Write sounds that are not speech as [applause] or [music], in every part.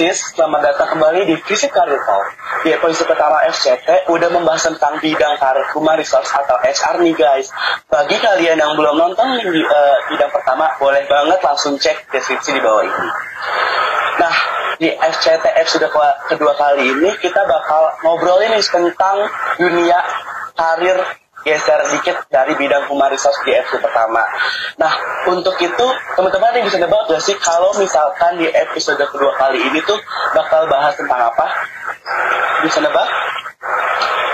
Narsis, selamat datang kembali di Visit Career Talk. Di episode pertama FCT udah membahas tentang bidang karir human resource atau HR nih guys. Bagi kalian yang belum nonton di uh, bidang pertama, boleh banget langsung cek deskripsi di bawah ini. Nah, di FCT episode kedua kali ini kita bakal ngobrolin tentang dunia karir geser dikit dari bidang human resource di episode pertama. Nah, untuk itu teman-teman yang bisa nebak gak sih kalau misalkan di episode kedua kali ini tuh bakal bahas tentang apa? Bisa nebak?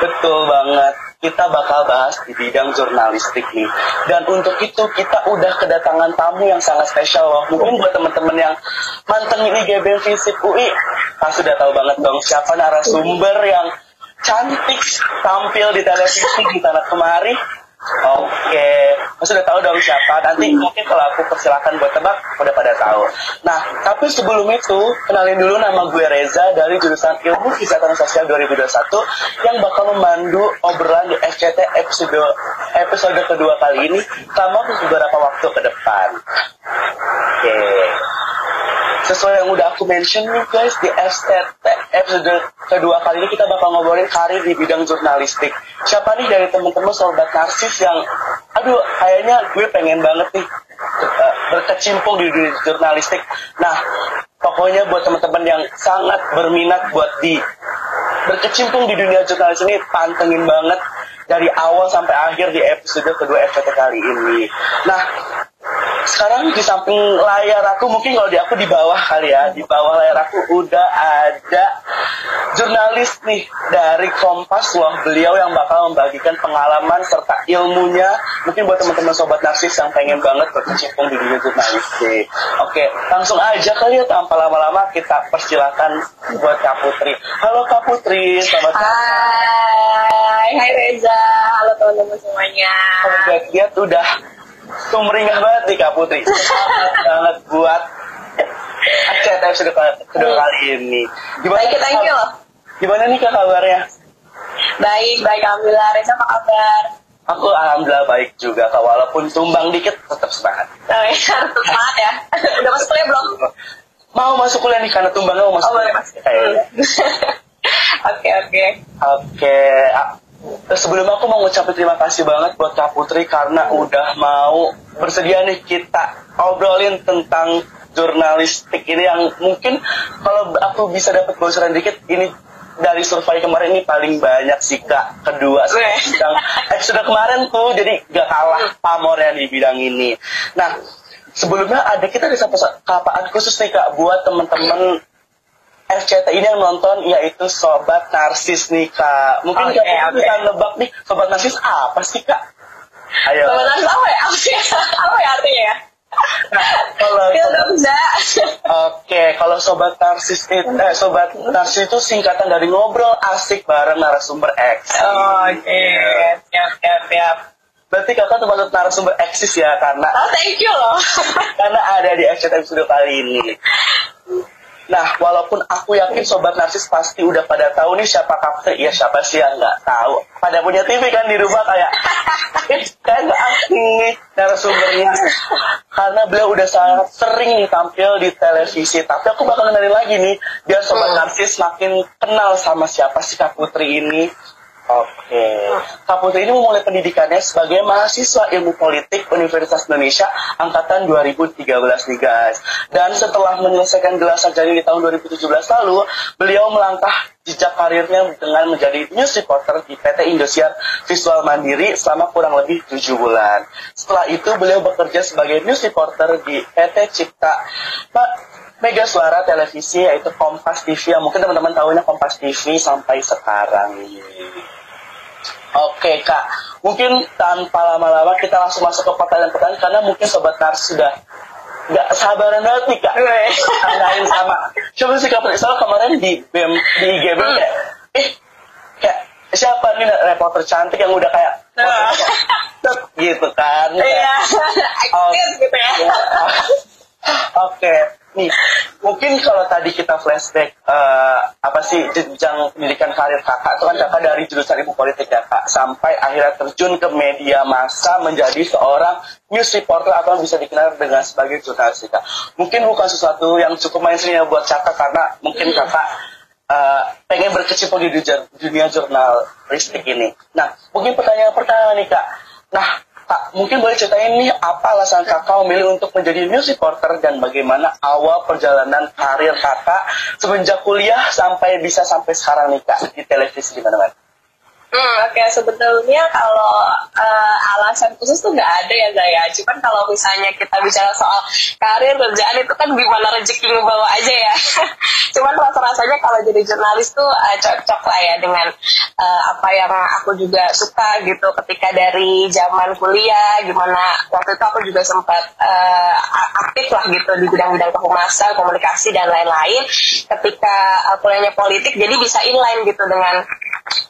Betul banget. Kita bakal bahas di bidang jurnalistik nih. Dan untuk itu kita udah kedatangan tamu yang sangat spesial loh. Mungkin buat teman-teman yang mantan ini GBM Fisip UI, pasti udah tahu banget dong siapa narasumber yang cantik tampil di televisi di tanah kemari Oke, Mas sudah tahu dong siapa. Nanti mungkin kalau aku persilakan buat tebak, udah pada tahu. Nah, tapi sebelum itu, kenalin dulu nama gue Reza dari jurusan Ilmu Kesehatan Sosial 2021 yang bakal memandu obrolan di FCT episode episode kedua kali ini selama beberapa waktu ke depan. Oke sesuai yang udah aku mention nih guys di FTT episode kedua kali ini kita bakal ngobrolin karir di bidang jurnalistik. Siapa nih dari teman-teman sobat narsis yang aduh kayaknya gue pengen banget nih uh, berkecimpung di dunia jurnalistik. Nah, pokoknya buat teman-teman yang sangat berminat buat di berkecimpung di dunia jurnalis ini pantengin banget dari awal sampai akhir di episode kedua FTT kali ini. Nah, sekarang di samping layar aku mungkin kalau di aku di bawah kali ya di bawah layar aku udah ada jurnalis nih dari Kompas loh beliau yang bakal membagikan pengalaman serta ilmunya. Mungkin buat teman-teman sobat narsis yang pengen banget berkecimpung di dunia jurnalistik. Oke langsung aja kali ya tanpa lama-lama kita persilakan buat Kak Putri. Halo Kak Putri selamat Hai Hai Reza. Halo teman-teman semuanya. Kalau lihat udah sumringah banget nih Kak Putri. Semangat banget buat acara episode kedua kali ini. Gimana baik, thank you Gimana nih Kak kabarnya? Baik, baik Alhamdulillah. Reza apa kabar? Aku alhamdulillah baik juga kak, walaupun tumbang dikit tetap semangat. Oh ya, tetap [laughs] semangat ya. Udah masuk kuliah belum? Mau masuk kuliah nih karena tumbangnya mau masuk. Oh boleh masuk. [laughs] Oke oke. Oke, sebelum aku mau ngucapin terima kasih banget buat Kak Putri karena udah mau bersedia nih kita obrolin tentang jurnalistik ini yang mungkin kalau aku bisa dapat bocoran dikit ini dari survei kemarin ini paling banyak sih kak. Kedua sedang episode kemarin tuh jadi gak kalah pamornya di bidang ini. Nah sebelumnya ada kita ada satu kapaan khusus nih kak buat temen-temen FCT ini yang nonton yaitu Sobat Narsis nih kak. Mungkin okay, kita okay. bisa nebak nih Sobat Narsis apa sih kak? Ayo. Sobat Narsis apa ya? Apa, ya? apa ya artinya ya? Nah, kalau Oke, kalau sobat narsis itu eh, sobat narsis itu singkatan dari ngobrol asik bareng narasumber X. Oh, Oke, okay. siap siap siap. Berarti kakak termasuk narasumber eksis ya karena Oh thank you loh [laughs] Karena ada di episode kali ini Nah, walaupun aku yakin sobat narsis pasti udah pada tahu nih siapa kapten, ya siapa sih yang nggak tahu. Pada punya TV kan di rumah kayak, kayak nggak asing narasumbernya. Karena beliau udah sangat sering nih tampil di televisi. Tapi aku bakal kenalin lagi nih, biar sobat hmm. narsis makin kenal sama siapa sih Kak Putri ini. Oke. Kak Putri ini memulai pendidikannya sebagai mahasiswa ilmu politik Universitas Indonesia angkatan 2013 nih guys. Dan setelah menyelesaikan gelas sarjana di tahun 2017 lalu, beliau melangkah jejak karirnya dengan menjadi news reporter di PT Indosiar Visual Mandiri selama kurang lebih 7 bulan. Setelah itu beliau bekerja sebagai news reporter di PT Cipta Pak Mega Suara Televisi yaitu Kompas TV yang mungkin teman-teman tahunya Kompas TV sampai sekarang. Oke kak, mungkin tanpa lama-lama kita langsung masuk ke pertanyaan-pertanyaan karena mungkin sobat Nars sudah nggak sabaran banget nih kak. Tanyain sama. Coba sih kak? Soal kemarin di BEM di IGB hmm. kayak eh kayak siapa nih reporter cantik yang udah kayak nah. gitu kan. Iya. Gitu ya. Oke nih mungkin kalau tadi kita flashback uh, apa sih jenjang pendidikan karir kakak itu kan kakak dari jurusan ilmu politik ya kak. Sampai akhirnya terjun ke media massa menjadi seorang news reporter atau bisa dikenal dengan sebagai jurnalis kak. Mungkin bukan sesuatu yang cukup mainstream ya buat kakak karena mungkin kakak uh, pengen berkecimpung di dunia jurnalistik ini. Nah mungkin pertanyaan pertama nih kak. Nah Kak, mungkin boleh ceritain nih apa alasan kakak memilih untuk menjadi news reporter dan bagaimana awal perjalanan karir kakak semenjak kuliah sampai bisa sampai sekarang nih kak di televisi di mana-mana? Oke okay. sebetulnya kalau uh, alasan khusus tuh nggak ada ya Zaya. Cuman kalau misalnya kita bicara soal karir kerjaan itu kan gimana rezeki bawa aja ya. [laughs] Cuman rasa-rasanya kalau jadi jurnalis tuh uh, cocok lah ya dengan uh, apa yang aku juga suka gitu. Ketika dari zaman kuliah, gimana waktu itu aku juga sempat uh, aktif lah gitu di bidang-bidang kehumasan, komunikasi dan lain-lain. Ketika uh, kuliahnya politik, jadi bisa inline gitu dengan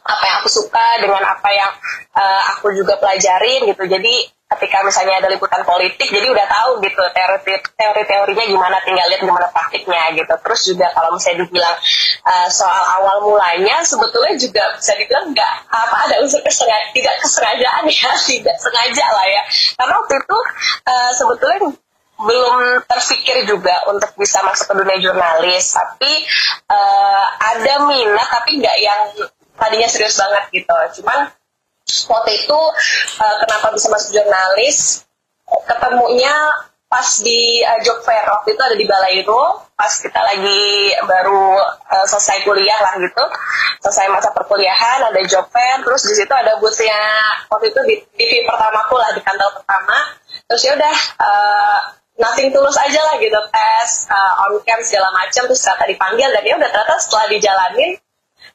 apa yang aku suka dengan apa yang uh, aku juga pelajarin gitu. Jadi ketika misalnya ada liputan politik jadi udah tahu gitu teori teori teorinya gimana tinggal lihat gimana praktiknya gitu. Terus juga kalau misalnya dibilang uh, soal awal mulanya sebetulnya juga bisa dibilang nggak apa ada unsur kesengaja tidak kesengajaan ya [laughs] tidak sengaja lah ya. Karena waktu itu uh, sebetulnya belum terpikir juga untuk bisa masuk ke dunia jurnalis. Tapi uh, ada minat tapi nggak yang tadinya serius banget gitu. Cuman waktu itu uh, kenapa bisa masuk jurnalis? Ketemunya pas di uh, job fair. Waktu itu ada di Balairo pas kita lagi baru uh, selesai kuliah lah gitu. Selesai masa perkuliahan ada job fair. Terus di situ ada busnya waktu itu di TV pertamaku lah di kantor pertama. Terus ya udah uh, nothing tulus aja lah gitu. Tes uh, on cam segala macam terus ternyata dipanggil. Dan ya udah ternyata setelah dijalanin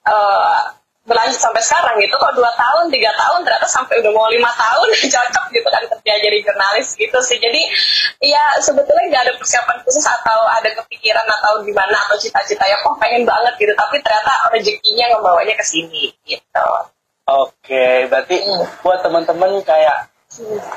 uh, berlanjut sampai sekarang gitu. Kok dua tahun tiga tahun ternyata sampai udah mau lima tahun [laughs] cocok gitu kan kerja jadi jurnalis gitu sih. Jadi ya sebetulnya nggak ada persiapan khusus atau ada kepikiran atau gimana atau cita-cita. Ya kok pengen banget gitu tapi ternyata rezekinya ngebawanya ke sini gitu. Oke berarti hmm. buat teman-teman kayak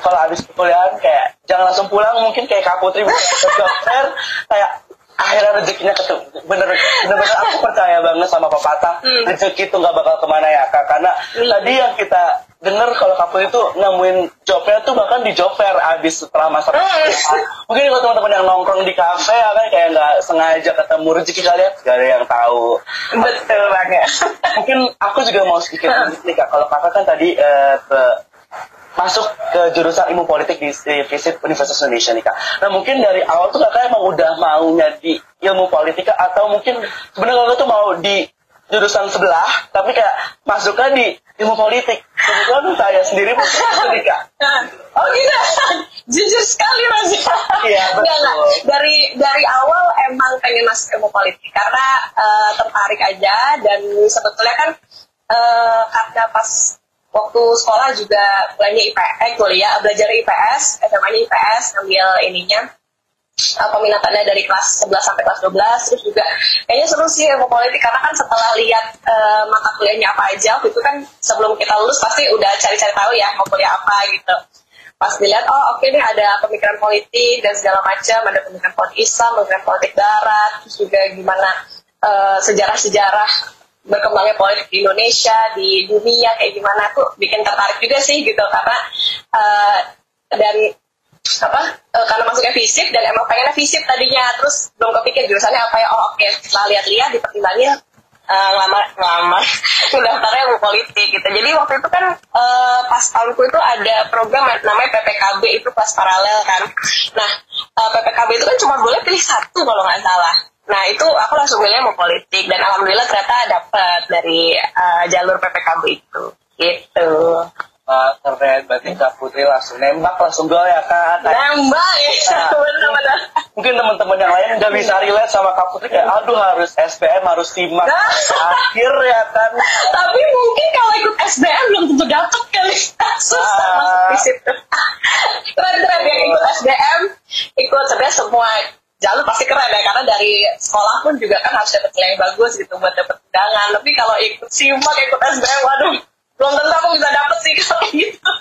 kalau habis kuliah kayak jangan langsung pulang mungkin kayak Kak Putri dokter [laughs] kayak akhirnya rezekinya ketemu. Bener bener, bener aku percaya banget sama pepatah hmm. rezeki itu nggak bakal ke mana ya kak. Karena hmm. tadi yang kita dengar kalau kamu itu nemuin jobnya tuh bahkan di job fair abis setelah masa hmm. mungkin kalau teman-teman yang nongkrong di kafe ya kan kayak nggak sengaja ketemu rezeki kalian gak ada yang tahu. Betul banget. Mungkin aku juga mau sedikit nih kak. Kalau kakak kan tadi uh, ke masuk ke jurusan ilmu politik di, di Universitas Indonesia nih kak. Nah mungkin dari awal tuh kakak emang udah maunya di ilmu politik atau mungkin sebenarnya kakak tuh mau di jurusan sebelah tapi kayak masuknya di ilmu politik. Kebetulan saya sendiri mau nih kak. [laughs] Oh gitu, jujur sekali mas. Iya [laughs] betul. Enggak, Dari dari awal emang pengen masuk ilmu politik karena uh, tertarik aja dan sebetulnya kan uh, karena pas waktu sekolah juga kuliahnya IPS, eh, kuliah belajar IPS, SMA-nya IPS, ngambil ininya uh, peminatannya dari kelas 11 sampai kelas 12 terus juga kayaknya seru sih ilmu politik karena kan setelah lihat uh, mata kuliahnya apa aja waktu itu kan sebelum kita lulus pasti udah cari-cari tahu ya mau kuliah apa gitu. Pas dilihat oh oke okay nih ada pemikiran politik dan segala macam ada pemikiran politik Islam pemikiran politik Barat terus juga gimana sejarah sejarah-sejarah berkembangnya politik di Indonesia di dunia kayak gimana tuh bikin tertarik juga sih gitu karena uh, dan apa uh, karena masuknya fisip dan emang pengennya fisip tadinya terus belum kepikir jurusannya apa ya oh oke okay. setelah lihat-lihat dipertimbangin uh, ngelamar ngelamar [laughs] daftarnya ilmu politik gitu. Jadi waktu itu kan uh, pas tahunku itu ada program namanya PPKB itu kelas paralel kan. Nah uh, PPKB itu kan cuma boleh pilih satu kalau nggak salah. Nah itu aku langsung milih mau politik dan alhamdulillah ternyata dapat dari uh, jalur PPKB itu gitu. Uh, keren. Berarti Kak Putri langsung nembak langsung gol ya Kak. Nembak ya. Nah, [laughs] mungkin teman-teman yang lain nggak bisa relate sama Kak Putri kayak aduh harus SPM harus simak nah. [laughs] akhir ya kan. Tapi mungkin kalau ikut SBM belum tentu dapat kali. [laughs] Susah masuk di situ. Keren-keren yang ikut SBM ikut sebenarnya semua jalur pasti keren ya karena dari sekolah pun juga kan harus dapat nilai yang bagus gitu buat dapat undangan. Tapi kalau ikut simak ikut SBM waduh belum tentu aku bisa dapet sih kalau gitu.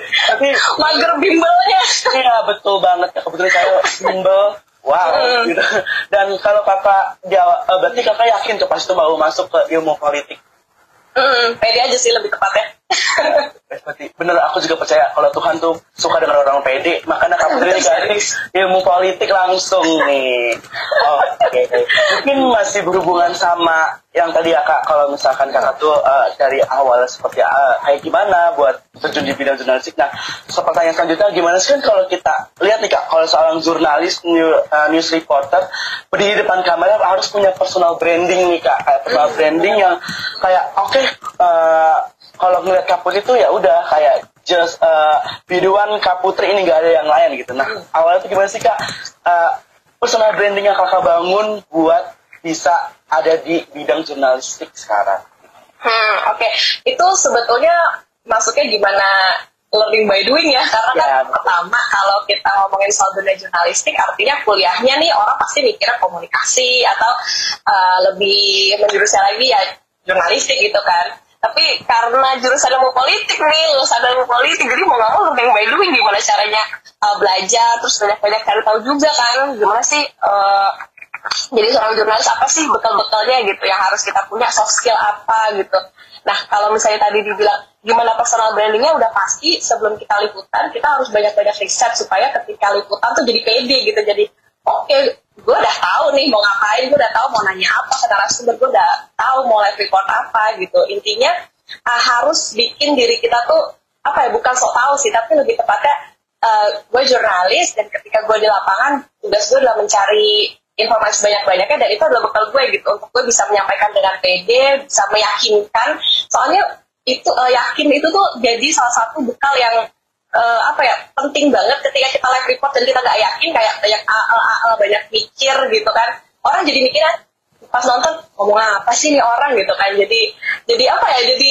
Tapi mager bimbelnya. Iya betul banget. Ya kebetulan saya bimbel. Wow hmm. gitu. Dan kalau kakak jawab uh, berarti kakak yakin tuh pas itu mau masuk ke ilmu politik? Hmm, pede aja sih lebih tepatnya. Seperti bener aku juga percaya kalau Tuhan tuh suka dengan orang pede, makanya kamu ini [laughs] garis ilmu politik langsung nih. Oh, Oke, okay. mungkin masih berhubungan sama yang tadi ya kak, kalau misalkan kakak tuh uh, dari awal seperti uh, kayak gimana buat terjun di bidang jurnalistik. Nah, so, pertanyaan selanjutnya gimana sih kan kalau kita lihat nih kak, kalau seorang jurnalis, new, uh, news reporter berdiri di depan kamera harus punya personal branding nih kak, kayak personal branding yang kayak oke okay, uh, kalau ngeliat kaput itu ya udah kayak just uh, biduan kaputri ini gak ada yang lain gitu. Nah, awalnya itu gimana sih kak? Uh, personal branding yang kakak bangun buat bisa ada di bidang jurnalistik sekarang? Hmm, oke. Okay. Itu sebetulnya maksudnya gimana learning by doing ya karena kan ya, pertama kalau kita ngomongin soal dunia jurnalistik artinya kuliahnya nih orang pasti mikirnya komunikasi atau uh, lebih menjurusnya lagi ya jurnalistik gitu kan tapi karena jurusan ilmu politik nih lulusan ilmu politik jadi mau nggak mau by doing gimana caranya uh, belajar terus banyak-banyak cari tahu juga kan gimana sih uh, jadi seorang jurnalis apa sih bekal-bekalnya gitu yang harus kita punya soft skill apa gitu. Nah kalau misalnya tadi dibilang gimana personal brandingnya udah pasti sebelum kita liputan kita harus banyak-banyak riset supaya ketika liputan tuh jadi pede gitu jadi oke okay, gue udah tahu nih mau ngapain gue udah tahu mau nanya apa ke narasumber gue udah tahu mau live report apa gitu. Intinya uh, harus bikin diri kita tuh apa ya bukan sok tahu sih tapi lebih tepatnya uh, gue jurnalis dan ketika gue di lapangan tugas gue adalah mencari informasi banyak-banyaknya dan itu adalah bekal gue gitu untuk gue bisa menyampaikan dengan pede bisa meyakinkan. Soalnya itu uh, yakin itu tuh jadi salah satu bekal yang uh, apa ya penting banget ketika kita live report dan kita nggak yakin kayak banyak AL AL banyak mikir gitu kan. Orang jadi mikirnya pas nonton ngomong apa sih nih orang? gitu kan. Jadi jadi apa ya jadi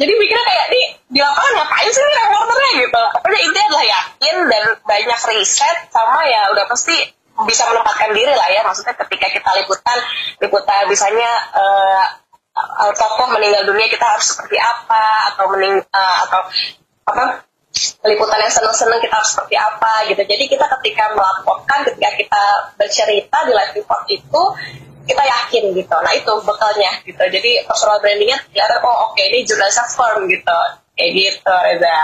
jadi mikirnya kayak di di lapangan ngapain sih reporternya? gitu. Pokoknya intinya adalah yakin dan banyak riset sama ya udah pasti bisa menempatkan diri lah ya. Maksudnya ketika kita liputan liputan misalnya uh, tokoh meninggal dunia kita harus seperti apa atau mening uh, atau apa liputan yang seneng-seneng kita harus seperti apa gitu. Jadi kita ketika melaporkan ketika kita bercerita di live report itu kita yakin gitu. Nah itu bekalnya gitu. Jadi personal brandingnya kelihatan oh oke okay, ini jurnalisnya firm gitu. Kayak gitu Reza.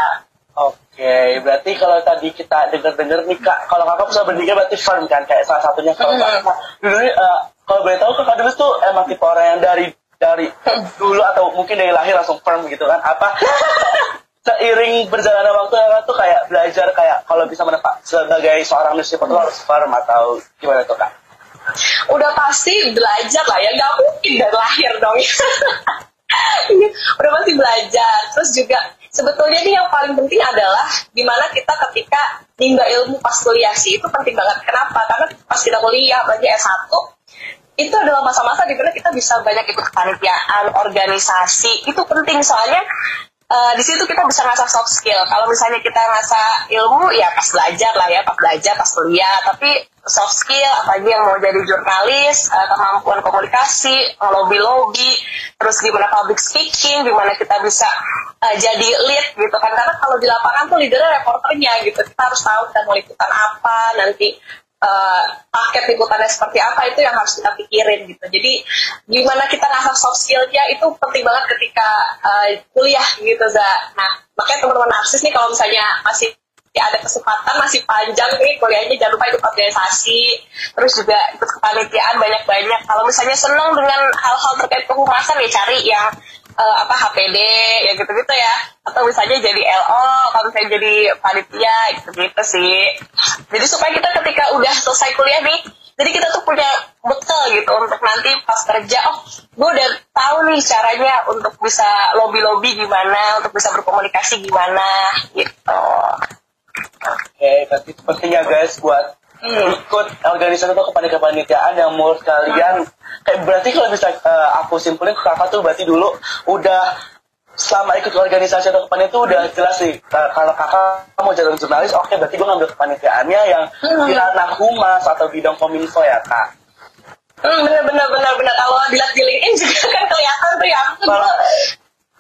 Oke, berarti kalau tadi kita dengar-dengar nih kak, kalau kakak bisa berdiri berarti firm kan, kayak salah satunya kalau mm -hmm. dulu uh, kalau boleh tahu kakak dulu tuh emang tipe orang yang dari dari dulu atau mungkin dari lahir langsung firm gitu kan? Apa [laughs] seiring berjalannya waktu kakak tuh kayak belajar kayak kalau bisa menepak sebagai seorang newspaper tuh harus firm atau gimana tuh kak? Udah pasti belajar lah ya, nggak mungkin dari lahir dong. [laughs] udah pasti belajar, terus juga sebetulnya ini yang paling penting adalah gimana kita ketika nimba ilmu pas kuliah sih itu penting banget. Kenapa? Karena pas kita kuliah belajar S1 itu adalah masa-masa di mana kita bisa banyak ikut kepanitiaan, organisasi. Itu penting. Soalnya uh, di situ kita bisa ngasah soft skill. Kalau misalnya kita ngasah ilmu, ya pas belajar lah ya, pas belajar, pas kuliah. Tapi soft skill, apalagi yang mau jadi jurnalis, uh, kemampuan komunikasi, lobby-lobby, terus gimana public speaking, gimana kita bisa uh, jadi lead gitu kan. Karena kalau di lapangan tuh leadernya reporternya gitu. Kita harus tahu kita mau liputan apa, nanti uh, paket liputannya seperti apa itu yang harus kita pikirin gitu. Jadi gimana kita ngasah soft skillnya itu penting banget ketika uh, kuliah gitu za. Nah makanya teman-teman narsis nih kalau misalnya masih ya ada kesempatan masih panjang nih kuliahnya jangan lupa ikut organisasi terus juga ikut kepanitiaan banyak-banyak kalau misalnya senang dengan hal-hal terkait kehumasan ya cari yang uh, apa HPD ya gitu-gitu ya atau misalnya jadi LO kalau misalnya jadi panitia gitu-gitu sih jadi supaya kita ketika udah selesai kuliah nih jadi kita tuh punya bekal gitu untuk nanti pas kerja oh gue udah tahu nih caranya untuk bisa lobby-lobby gimana untuk bisa berkomunikasi gimana gitu oke okay, tapi penting ya guys buat. Ikut organisasi atau kepanitiaan yang menurut kalian kayak berarti kalau bisa uh, aku simpulin kakak tuh berarti dulu udah selama ikut organisasi atau kepanitiaan itu udah jelas sih kalau kakak mau jadi jurnalis oke okay, berarti gue ngambil kepanitiaannya yang hmm. di ranah humas atau bidang kominfo ya kak. Hmm, bener bener bener bener kalau dilihat di LinkedIn juga [laughs] kan kelihatan tuh ya. Dulu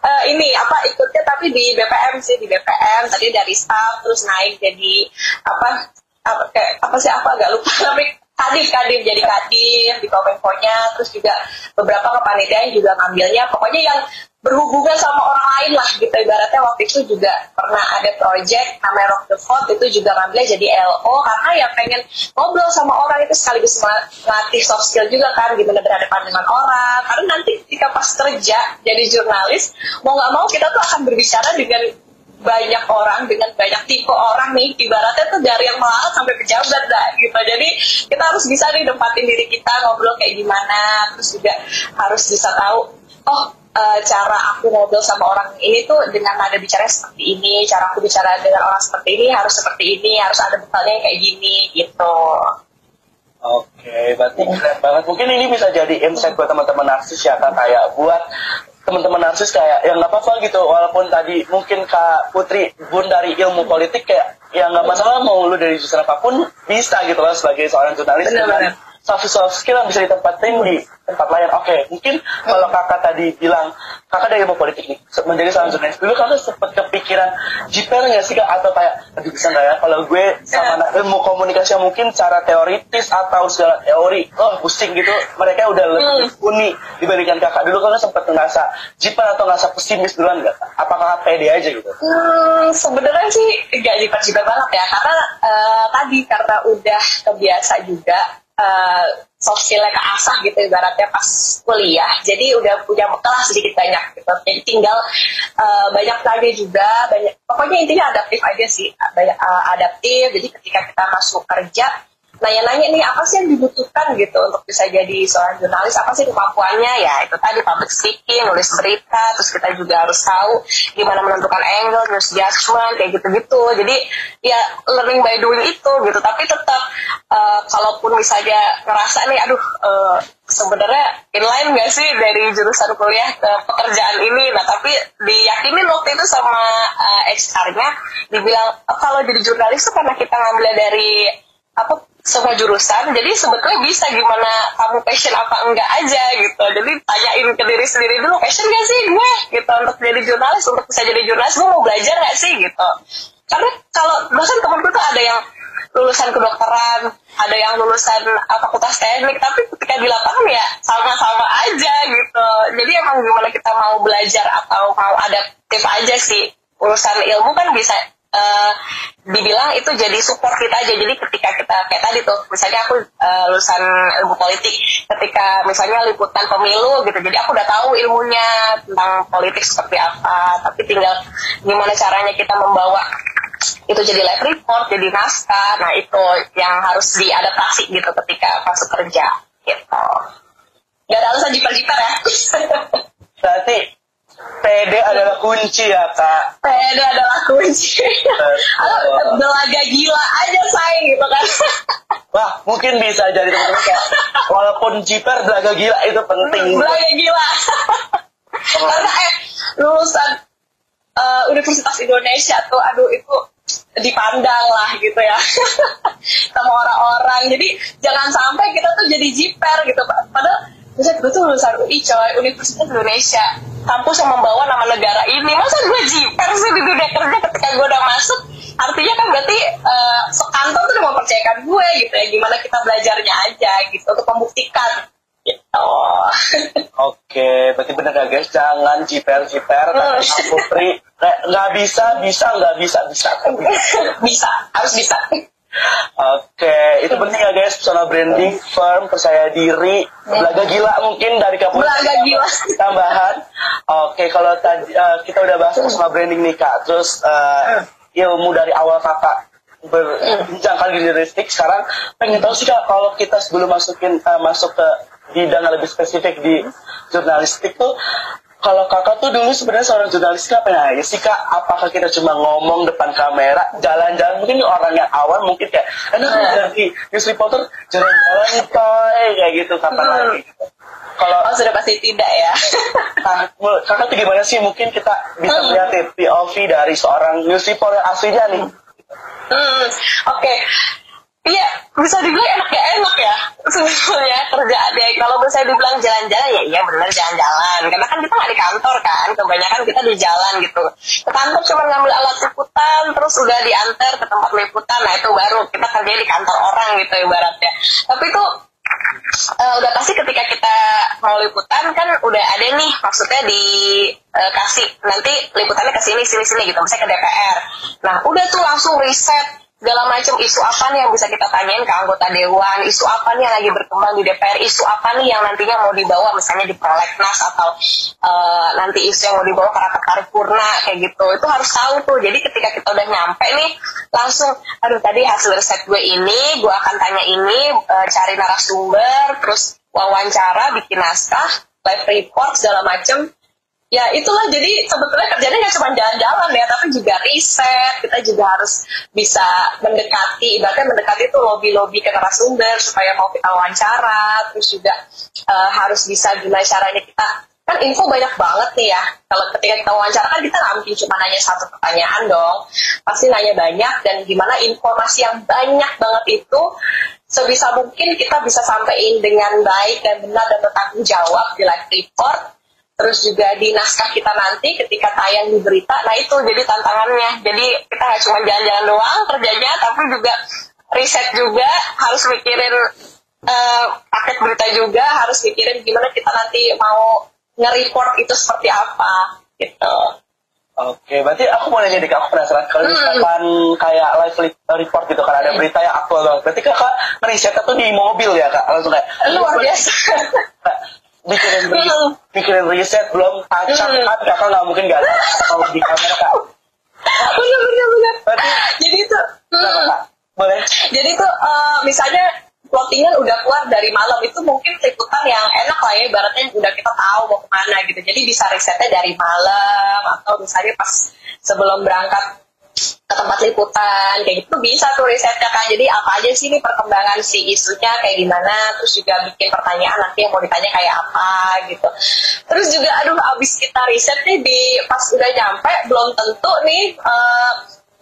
uh, ini apa ikutnya tapi di BPM sih di BPM tadi dari staff terus naik jadi apa apa kayak apa sih apa agak lupa [laughs] tapi kadif kadif jadi kadif di kominfo-nya terus juga beberapa kepanitiaan juga ngambilnya pokoknya yang berhubungan sama orang lain lah gitu. Ibaratnya waktu itu juga pernah ada project namanya Rock the Vote itu juga ngambilnya jadi LO karena ya pengen ngobrol sama orang itu sekaligus melatih soft skill juga kan gimana berhadapan dengan orang. Karena nanti ketika pas kerja jadi jurnalis mau nggak mau kita tuh akan berbicara dengan banyak orang dengan banyak tipe orang nih ibaratnya tuh dari yang melarat sampai pejabat dah gitu jadi kita harus bisa nih tempatin diri kita ngobrol kayak gimana terus juga harus bisa tahu oh uh, cara aku ngobrol sama orang ini tuh dengan nada bicara seperti ini, cara aku bicara dengan orang seperti ini harus seperti ini, harus ada bekalnya kayak gini gitu. Oke, berarti keren banget. Mungkin ini bisa jadi insight buat teman-teman narsis ya kak, kayak buat teman-teman narsis kayak yang nggak apa-apa gitu, walaupun tadi mungkin kak Putri bun dari ilmu politik kayak yang nggak masalah mau lu dari jurusan apa pun bisa gitu loh sebagai seorang jurnalis. Soft soft skill yang bisa ditempatin di tempat lain. Oke, okay, mungkin kalau kakak tadi bilang kakak dari ilmu politik nih menjadi seorang jurnalis dulu kakak sempat kepikiran jiper nggak sih kak? Atau kayak aduh bisa nggak ya? Kalau gue sama anak ilmu komunikasi mungkin cara teoritis atau segala teori oh pusing gitu mereka udah lebih hmm. uni dibandingkan kakak. Dulu kakak sempat ngerasa jiper atau ngerasa pesimis duluan nggak apakah kakak pede aja gitu? Hmm, sebenarnya sih nggak jiper jiper banget ya karena uh, tadi karena udah kebiasa juga uh, soft skillnya keasah gitu ibaratnya pas kuliah. Jadi udah punya bekal sedikit banyak gitu. Jadi tinggal uh, banyak lagi juga banyak pokoknya intinya adaptif aja sih. Banyak uh, adaptif. Jadi ketika kita masuk kerja nanya-nanya nih apa sih yang dibutuhkan gitu untuk bisa jadi seorang jurnalis? Apa sih kemampuannya? Ya itu tadi public speaking nulis berita terus kita juga harus tahu gimana menentukan angle news judgment kayak gitu-gitu. Jadi ya learning by doing itu gitu. Tapi tetap uh, kalaupun misalnya ngerasa nih aduh uh, sebenarnya inline gak sih dari jurusan kuliah ke pekerjaan ini? Nah tapi diyakinin waktu itu sama uh, eh, HR-nya dibilang kalau jadi jurnalis tuh karena kita ngambil dari apa semua jurusan jadi sebetulnya bisa gimana kamu passion apa enggak aja gitu. Jadi tanyain ke diri sendiri dulu passion gak sih gue? Gitu untuk jadi jurnalis untuk bisa jadi jurnalis gue mau belajar gak sih? Gitu. Karena kalau bahkan temanku tuh ada yang lulusan kedokteran ada yang lulusan uh, fakultas teknik tapi ketika di lapangan ya sama-sama aja gitu. Jadi emang gimana kita mau belajar atau mau adaptif aja sih urusan ilmu kan bisa uh, dibilang itu jadi support kita aja. Jadi ketika kita kayak tadi tuh misalnya aku uh, lulusan ilmu politik ketika misalnya liputan pemilu gitu jadi aku udah tahu ilmunya tentang politik seperti apa tapi tinggal gimana caranya kita membawa itu jadi live report jadi naskah nah itu yang harus diadaptasi gitu ketika masuk kerja gitu. Gak ada alasan jiper-jiper ya. [laughs] Berarti PD adalah kunci ya kak. PD adalah kunci. [laughs] Belaga gila aja saya gitu kan. [laughs] Wah mungkin bisa jadi teman-teman kayak walaupun jiper belaga gila itu penting. Belaga gila. [laughs] Karena eh lulusan uh, Universitas Indonesia tuh aduh itu dipandang lah gitu ya. Sama orang-orang. Jadi jangan sampai kita tuh jadi jiper gitu. Padahal Maksudnya gue tuh lulusan UI coy, Universitas Indonesia Kampus yang membawa nama negara ini Masa gue jiper sih di dunia kerja ketika gue udah masuk? Artinya kan berarti uh, sekantor tuh udah mempercayakan gue gitu ya. Gimana kita belajarnya aja gitu Untuk membuktikan gitu. [laughs] Oke, berarti bener gak guys? Jangan jiper-jiper hmm. Putri. Nggak bisa, bisa, nggak bisa, bisa. [laughs] Bisa, harus bisa Oke, itu penting ya guys, personal branding, firm, percaya diri, belaga gila mungkin dari kamu. Belaga gila. Tambahan. Oke, kalau tadi uh, kita udah bahas personal branding nih kak, terus uh, ilmu dari awal kakak berbincang kali jurnalistik, sekarang pengen tahu sih kak, kalau kita sebelum masukin uh, masuk ke bidang lebih spesifik di jurnalistik tuh kalau kakak tuh dulu sebenarnya seorang jurnalis apa ya sih kak? Apakah kita cuma ngomong depan kamera, jalan-jalan mungkin orang yang awal mungkin kayak, enak hmm. jadi news reporter jalan-jalan coy kayak gitu kapan hmm. lagi? Kalau oh, sudah pasti tidak ya. [laughs] nah, kakak tuh gimana sih? Mungkin kita bisa hmm. lihat POV dari seorang news reporter aslinya nih. Hmm, oke. Okay Iya, bisa dibilang enak ya enak ya sebetulnya kerjaannya. Kalau bisa dibilang jalan-jalan ya iya benar jalan-jalan. Karena kan kita nggak di kantor kan, kebanyakan kita di jalan gitu. Ke kantor cuma ngambil alat liputan, terus udah diantar ke tempat liputan. Nah itu baru kita kerja di kantor orang gitu ibaratnya. tapi tuh uh, udah pasti ketika kita mau liputan kan udah ada nih maksudnya dikasih uh, nanti liputannya ke sini sini sini gitu misalnya ke DPR nah udah tuh langsung riset segala macam isu apa nih yang bisa kita tanyain ke anggota dewan, isu apa nih yang lagi berkembang di DPR, isu apa nih yang nantinya mau dibawa misalnya di prolegnas atau uh, nanti isu yang mau dibawa ke rapat paripurna kayak gitu. Itu harus tahu tuh. Jadi ketika kita udah nyampe nih langsung aduh tadi hasil riset gue ini, gue akan tanya ini, uh, cari narasumber, terus wawancara, bikin naskah, live report segala macem ya itulah. Jadi sebetulnya kerjanya nggak cuma jalan-jalan ya tapi juga riset. Kita juga harus bisa mendekati ibaratnya mendekati itu lobby-lobby ke narasumber supaya mau kita wawancara. Terus juga uh, harus bisa gimana caranya kita. Kan info banyak banget nih ya. Kalau ketika kita wawancara kan kita nggak mungkin cuma nanya satu pertanyaan dong. Pasti nanya banyak dan gimana informasi yang banyak banget itu sebisa mungkin kita bisa sampaikan dengan baik dan benar dan bertanggung jawab di live report terus juga di naskah kita nanti ketika tayang di berita nah itu jadi tantangannya jadi kita nggak cuma jalan-jalan doang kerjanya tapi juga riset juga harus mikirin uh, paket berita juga harus mikirin gimana kita nanti mau nge-report itu seperti apa gitu Oke, berarti aku mau nanya deh, aku penasaran kalau hmm. misalkan kayak live report gitu kan ada hmm. berita yang aktual banget. Berarti kakak ngerisetnya tuh di mobil ya kak, langsung kayak luar biasa. riset, mikirin riset belum. Acak kan kakak nggak mungkin nggak kalau di kamera kak. Benar benar benar jadi itu hmm. boleh? Jadi itu uh, misalnya plottingan udah keluar dari malam itu mungkin liputan yang enak lah ya ibaratnya udah kita tahu mau ke mana gitu. Jadi bisa risetnya dari malam atau misalnya pas sebelum berangkat ke tempat liputan kayak gitu. Bisa tuh risetnya kan jadi apa aja sih nih perkembangan si isunya kayak gimana? Terus juga bikin pertanyaan nanti yang mau ditanya kayak apa gitu. Terus juga aduh abis kita riset nih di pas udah nyampe belum tentu nih uh,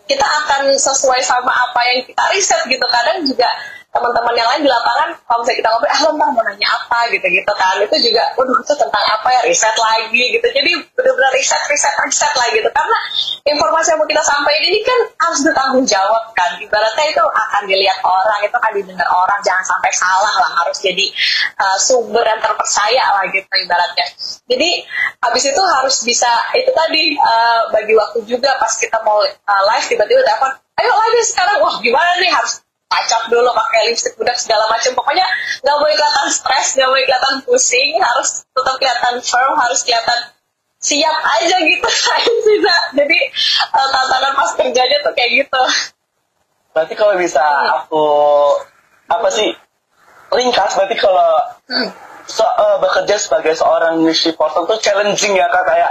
kita akan sesuai sama apa yang kita riset gitu. Kadang juga teman-teman yang lain di lapangan kalau misalnya kita ngobrol ah lo mau nanya apa? gitu gitu kan. Itu juga waduh itu tentang apa ya? Riset lagi gitu. Jadi benar-benar riset riset riset lagi gitu. Karena informasi yang mau kita sampaikan ini kan harus bertanggung jawab kan. Ibaratnya itu akan dilihat orang itu akan didengar orang. Jangan sampai salah lah harus jadi uh, sumber yang terpercaya lah gitu ibaratnya. Jadi habis itu harus bisa itu tadi uh, bagi waktu juga pas kita mau uh, live tiba-tiba telepon ayo lagi sekarang. Wah gimana nih? Harus pacak dulu pakai lipstick budak segala macam pokoknya nggak boleh kelihatan stres nggak boleh kelihatan pusing harus tetap kelihatan firm harus kelihatan siap aja gitu [laughs] bisa jadi uh, tantangan pas kerjanya tuh kayak gitu berarti kalau bisa hmm. aku apa sih ringkas berarti kalau hmm so, uh, bekerja sebagai seorang news reporter tuh challenging ya kak kayak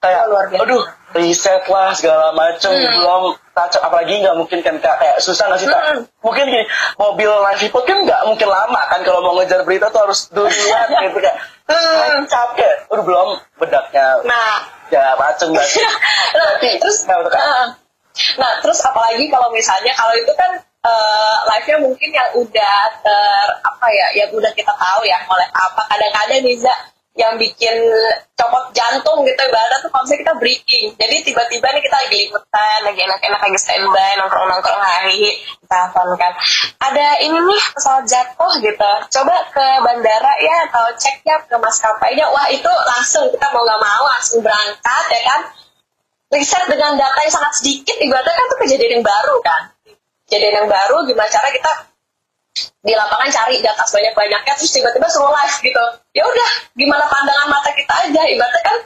kayak biasa. aduh riset lah segala macam hmm. belum tacap apalagi nggak mungkin kan kak kayak susah nggak sih kak hmm. mungkin gini mobil live report kan nggak mungkin lama kan kalau mau ngejar berita tuh harus duluan [laughs] gitu kayak hmm. capek. Udah belum bedaknya nah. ya macam berarti [laughs] nah, terus nah, nah terus apalagi kalau misalnya kalau itu kan uh, live-nya mungkin yang udah ter apa ya yang udah kita tahu ya oleh apa. Kadang-kadang bisa yang bikin copot jantung gitu ibaratnya tuh kalau kita breaking jadi tiba-tiba nih kita lagi liputan lagi enak-enak lagi standby nongkrong-nongkrong hari kita kan. Ada ini nih pesawat jatuh gitu. Coba ke bandara ya atau cek ya ke maskapainya. Wah itu langsung kita mau nggak mau langsung berangkat ya kan. Riset dengan data yang sangat sedikit ibaratnya kan itu kejadian yang baru kan. Kejadian yang baru gimana cara kita di lapangan cari data sebanyak banyaknya terus tiba-tiba suruh live gitu. Ya udah gimana pandangan mata kita aja? Ibaratnya kan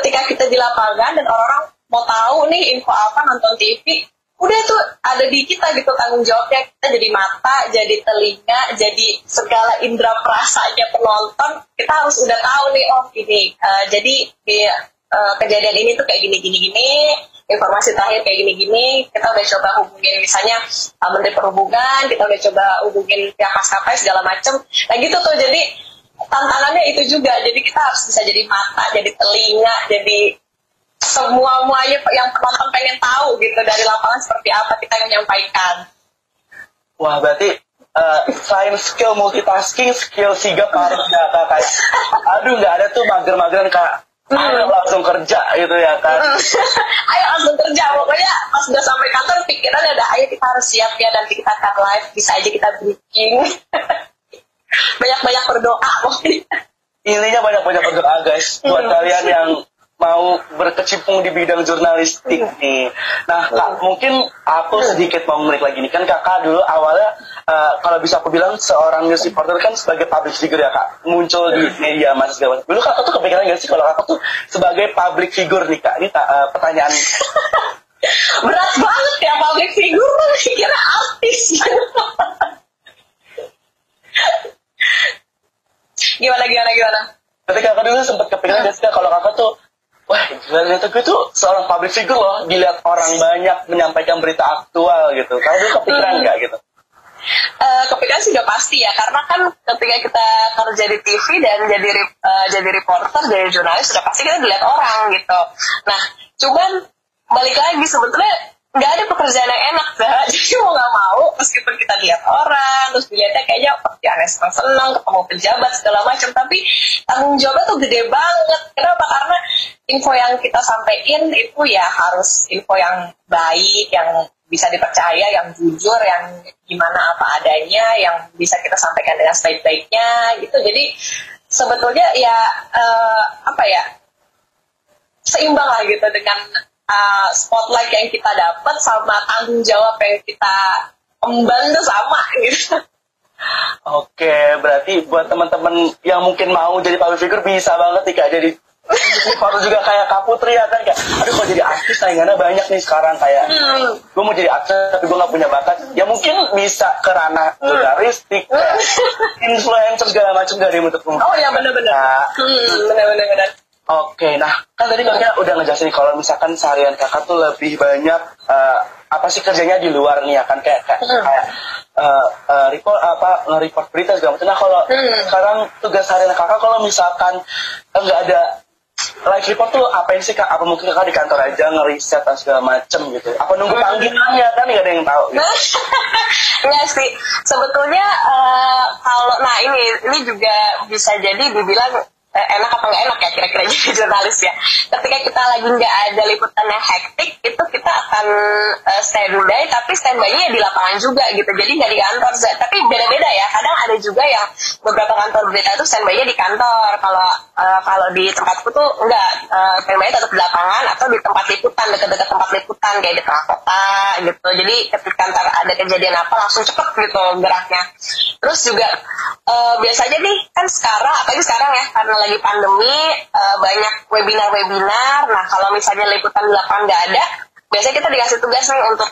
ketika kita di lapangan dan orang-orang mau tahu nih info apa nonton TV udah tuh ada di kita gitu tanggung jawabnya. Kita jadi mata jadi telinga jadi segala indera perasanya penonton. Kita harus udah tahu nih oh ini uh, jadi uh, kejadian ini tuh kayak gini gini gini informasi terakhir kayak gini-gini kita udah coba hubungin misalnya uh, menteri perhubungan kita udah coba hubungin pihak maskapai segala macem. Nah gitu tuh jadi tantangannya itu juga. Jadi kita harus bisa jadi mata jadi telinga jadi semua muanya yang penonton pengen tahu gitu dari lapangan seperti apa kita yang menyampaikan. Wah berarti uh, selain skill multitasking skill sigap harus ya kak aduh nggak ada tuh mager-mageran kak ayo langsung kerja gitu ya kan. [laughs] Ayo langsung kerja. Pokoknya pas udah sampai kantor pikiran ada ayo kita harus siap ya nanti kita akan live. Bisa aja kita breaking [laughs] banyak-banyak berdoa pokoknya. Intinya banyak-banyak berdoa guys buat kalian yang mau berkecimpung di bidang jurnalistik nih. Nah, kak, mungkin aku sedikit mau ngulik lagi nih. Kan kakak dulu awalnya, uh, kalau bisa aku bilang seorang news reporter kan sebagai public figure ya kak. Muncul di media mas segala macam. Dulu kakak tuh kepikiran gak sih kalau kakak tuh sebagai public figure nih kak? Ini uh, pertanyaan. [laughs] Berat banget ya public figure tuh kira artis. [laughs] gimana gimana gimana? Ketika kakak dulu sempat kepikiran gak sih kalau kakak tuh wah ternyata gue tuh seorang public figure loh dilihat orang [laughs] banyak menyampaikan berita aktual gitu kalau gue kepikiran nggak gitu Uh, kepikiran sih udah pasti ya karena kan ketika kita kerja di TV dan jadi uh, jadi reporter jadi jurnalis sudah pasti kita dilihat orang gitu. Nah cuman balik lagi sebetulnya nggak ada pekerjaan yang enak dah [laughs] jadi mau nggak mau meskipun kita lihat orang terus dilihatnya kayaknya pekerjaan senang senang ketemu pejabat segala macam. Tapi tanggung jawabnya tuh gede banget. Kenapa? Karena info yang kita sampaikan itu ya harus info yang baik yang bisa dipercaya yang jujur yang gimana apa adanya yang bisa kita sampaikan dengan sebaik-baiknya gitu jadi sebetulnya ya uh, apa ya seimbang lah gitu dengan uh, spotlight yang kita dapat sama tanggung jawab yang kita emban sama [laughs] gitu. Oke, berarti buat teman-teman yang mungkin mau jadi public figure bisa banget nih jadi Baru juga kayak Kak Putri ya kan kayak, aduh kok jadi artis saingannya banyak nih sekarang kayak, hmm. gue mau jadi artis tapi gue gak punya bakat. Ya mungkin bisa ke ranah hmm. jurnalistik, kayak [laughs] influencer segala macam dari untuk Oh ya benar-benar. Nah, hmm, benar-benar. Oke, nah kan tadi kakak udah ngejelasin kalau misalkan seharian kakak tuh lebih banyak uh, apa sih kerjanya di luar nih ya kan kayak kayak, hmm. kayak uh, uh, report apa nge-report berita segala macam. Nah kalau hmm. sekarang tugas harian kakak kalau misalkan nggak ada live report tuh apa sih kak? Apa mungkin kakak di kantor aja ngeriset dan segala macem gitu? Apa nunggu panggilannya kan nggak ada yang tahu? Gitu. [laughs] Iya sih, sebetulnya uh, kalau nah ini ini juga bisa jadi dibilang enak apa nggak enak ya kira-kira jadi jurnalis ya. Ketika kita lagi nggak ada liputan yang hektik, itu kita akan uh, standby, tapi standby-nya di lapangan juga gitu. Jadi nggak di kantor, tapi beda-beda ya. Kadang ada juga yang beberapa kantor berita itu standby-nya di kantor. Kalau uh, kalau di tempatku tuh enggak, uh, standby tetap di lapangan atau di tempat liputan, dekat-dekat tempat liputan kayak di tengah kota gitu. Jadi ketika ntar ada kejadian apa langsung cepet gitu geraknya. Terus juga uh, biasanya nih kan sekarang, apalagi sekarang ya karena lagi pandemi uh, banyak webinar-webinar. Nah kalau misalnya liputan di lapangan nggak ada, biasanya kita dikasih tugas nih untuk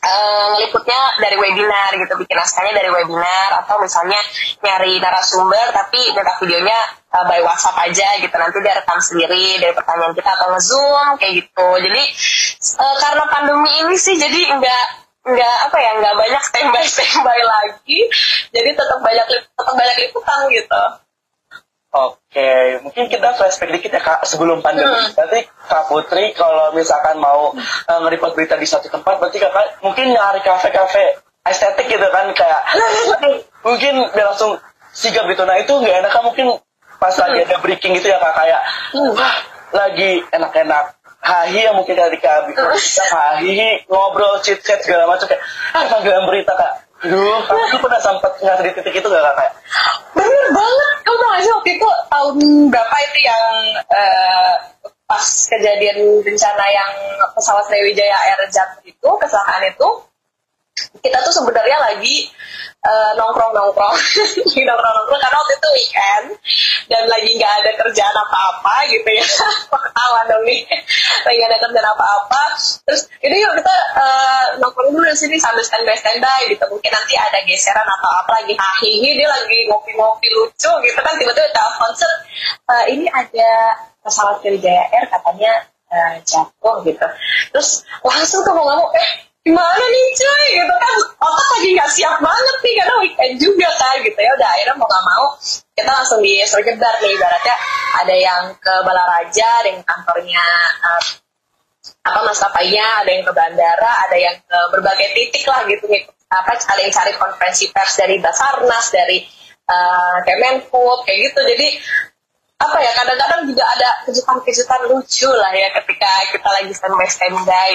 uh, ngeliputnya dari webinar gitu, bikin naskahnya dari webinar atau misalnya nyari narasumber tapi minta videonya uh, by WhatsApp aja gitu nanti dia rekam sendiri dari pertanyaan kita atau ngezoom kayak gitu. Jadi uh, karena pandemi ini sih jadi nggak nggak apa ya nggak banyak standby standby [laughs] lagi jadi tetap banyak tetap banyak liputan gitu Oke, mungkin kita flashback dikit ya kak sebelum pandemi. Hmm. Berarti kak Putri kalau misalkan mau uh, nge-report berita di satu tempat, berarti kakak mungkin nyari kafe-kafe estetik gitu kan kayak [laughs] mungkin biar langsung sigap gitu. Nah itu nggak enak kan mungkin pas lagi ada breaking gitu ya kak kayak hmm. wah lagi enak-enak hahi yang mungkin dari kak hahi ngobrol chit chat segala macam kayak ah panggilan berita kak Aduh, tuh pernah sempat nggak di titik itu gak kak? Bener banget, kamu tau gak sih waktu itu tahun berapa itu yang uh, pas kejadian bencana yang pesawat Sriwijaya Air jatuh itu, kecelakaan itu, kita tuh sebenarnya lagi uh, nongkrong-nongkrong. [laughs] Lagi nongkrong-nongkrong karena waktu itu weekend dan lagi nggak ada kerjaan apa-apa gitu ya. [laughs] Ketawa dong nih. Lagi nggak ada kerjaan apa-apa. Terus ini yuk kita uh, nongkrong dulu di sini sambil standby standby gitu. Mungkin nanti ada geseran atau apa lagi. Hahihi dia lagi ngopi-ngopi lucu gitu kan. Tiba-tiba telepon set uh, ini ada pesawat Sriwijaya Air katanya uh, jatuh gitu. Terus langsung tuh mau ngomong eh gimana nih cuy? Gitu kan. Otak lagi nggak siap banget nih karena weekend juga kan gitu ya. Udah akhirnya mau nggak mau kita langsung di sergebar nih. Ibaratnya ada yang ke Balaraja ada yang kantornya uh, apa maskapainya ada yang ke bandara ada yang ke berbagai titik lah gitu. Nih apa ada yang cari konferensi pers dari Basarnas dari uh, kayak gitu. Jadi apa ya kadang-kadang juga ada kejutan-kejutan lucu lah ya ketika kita lagi standby standby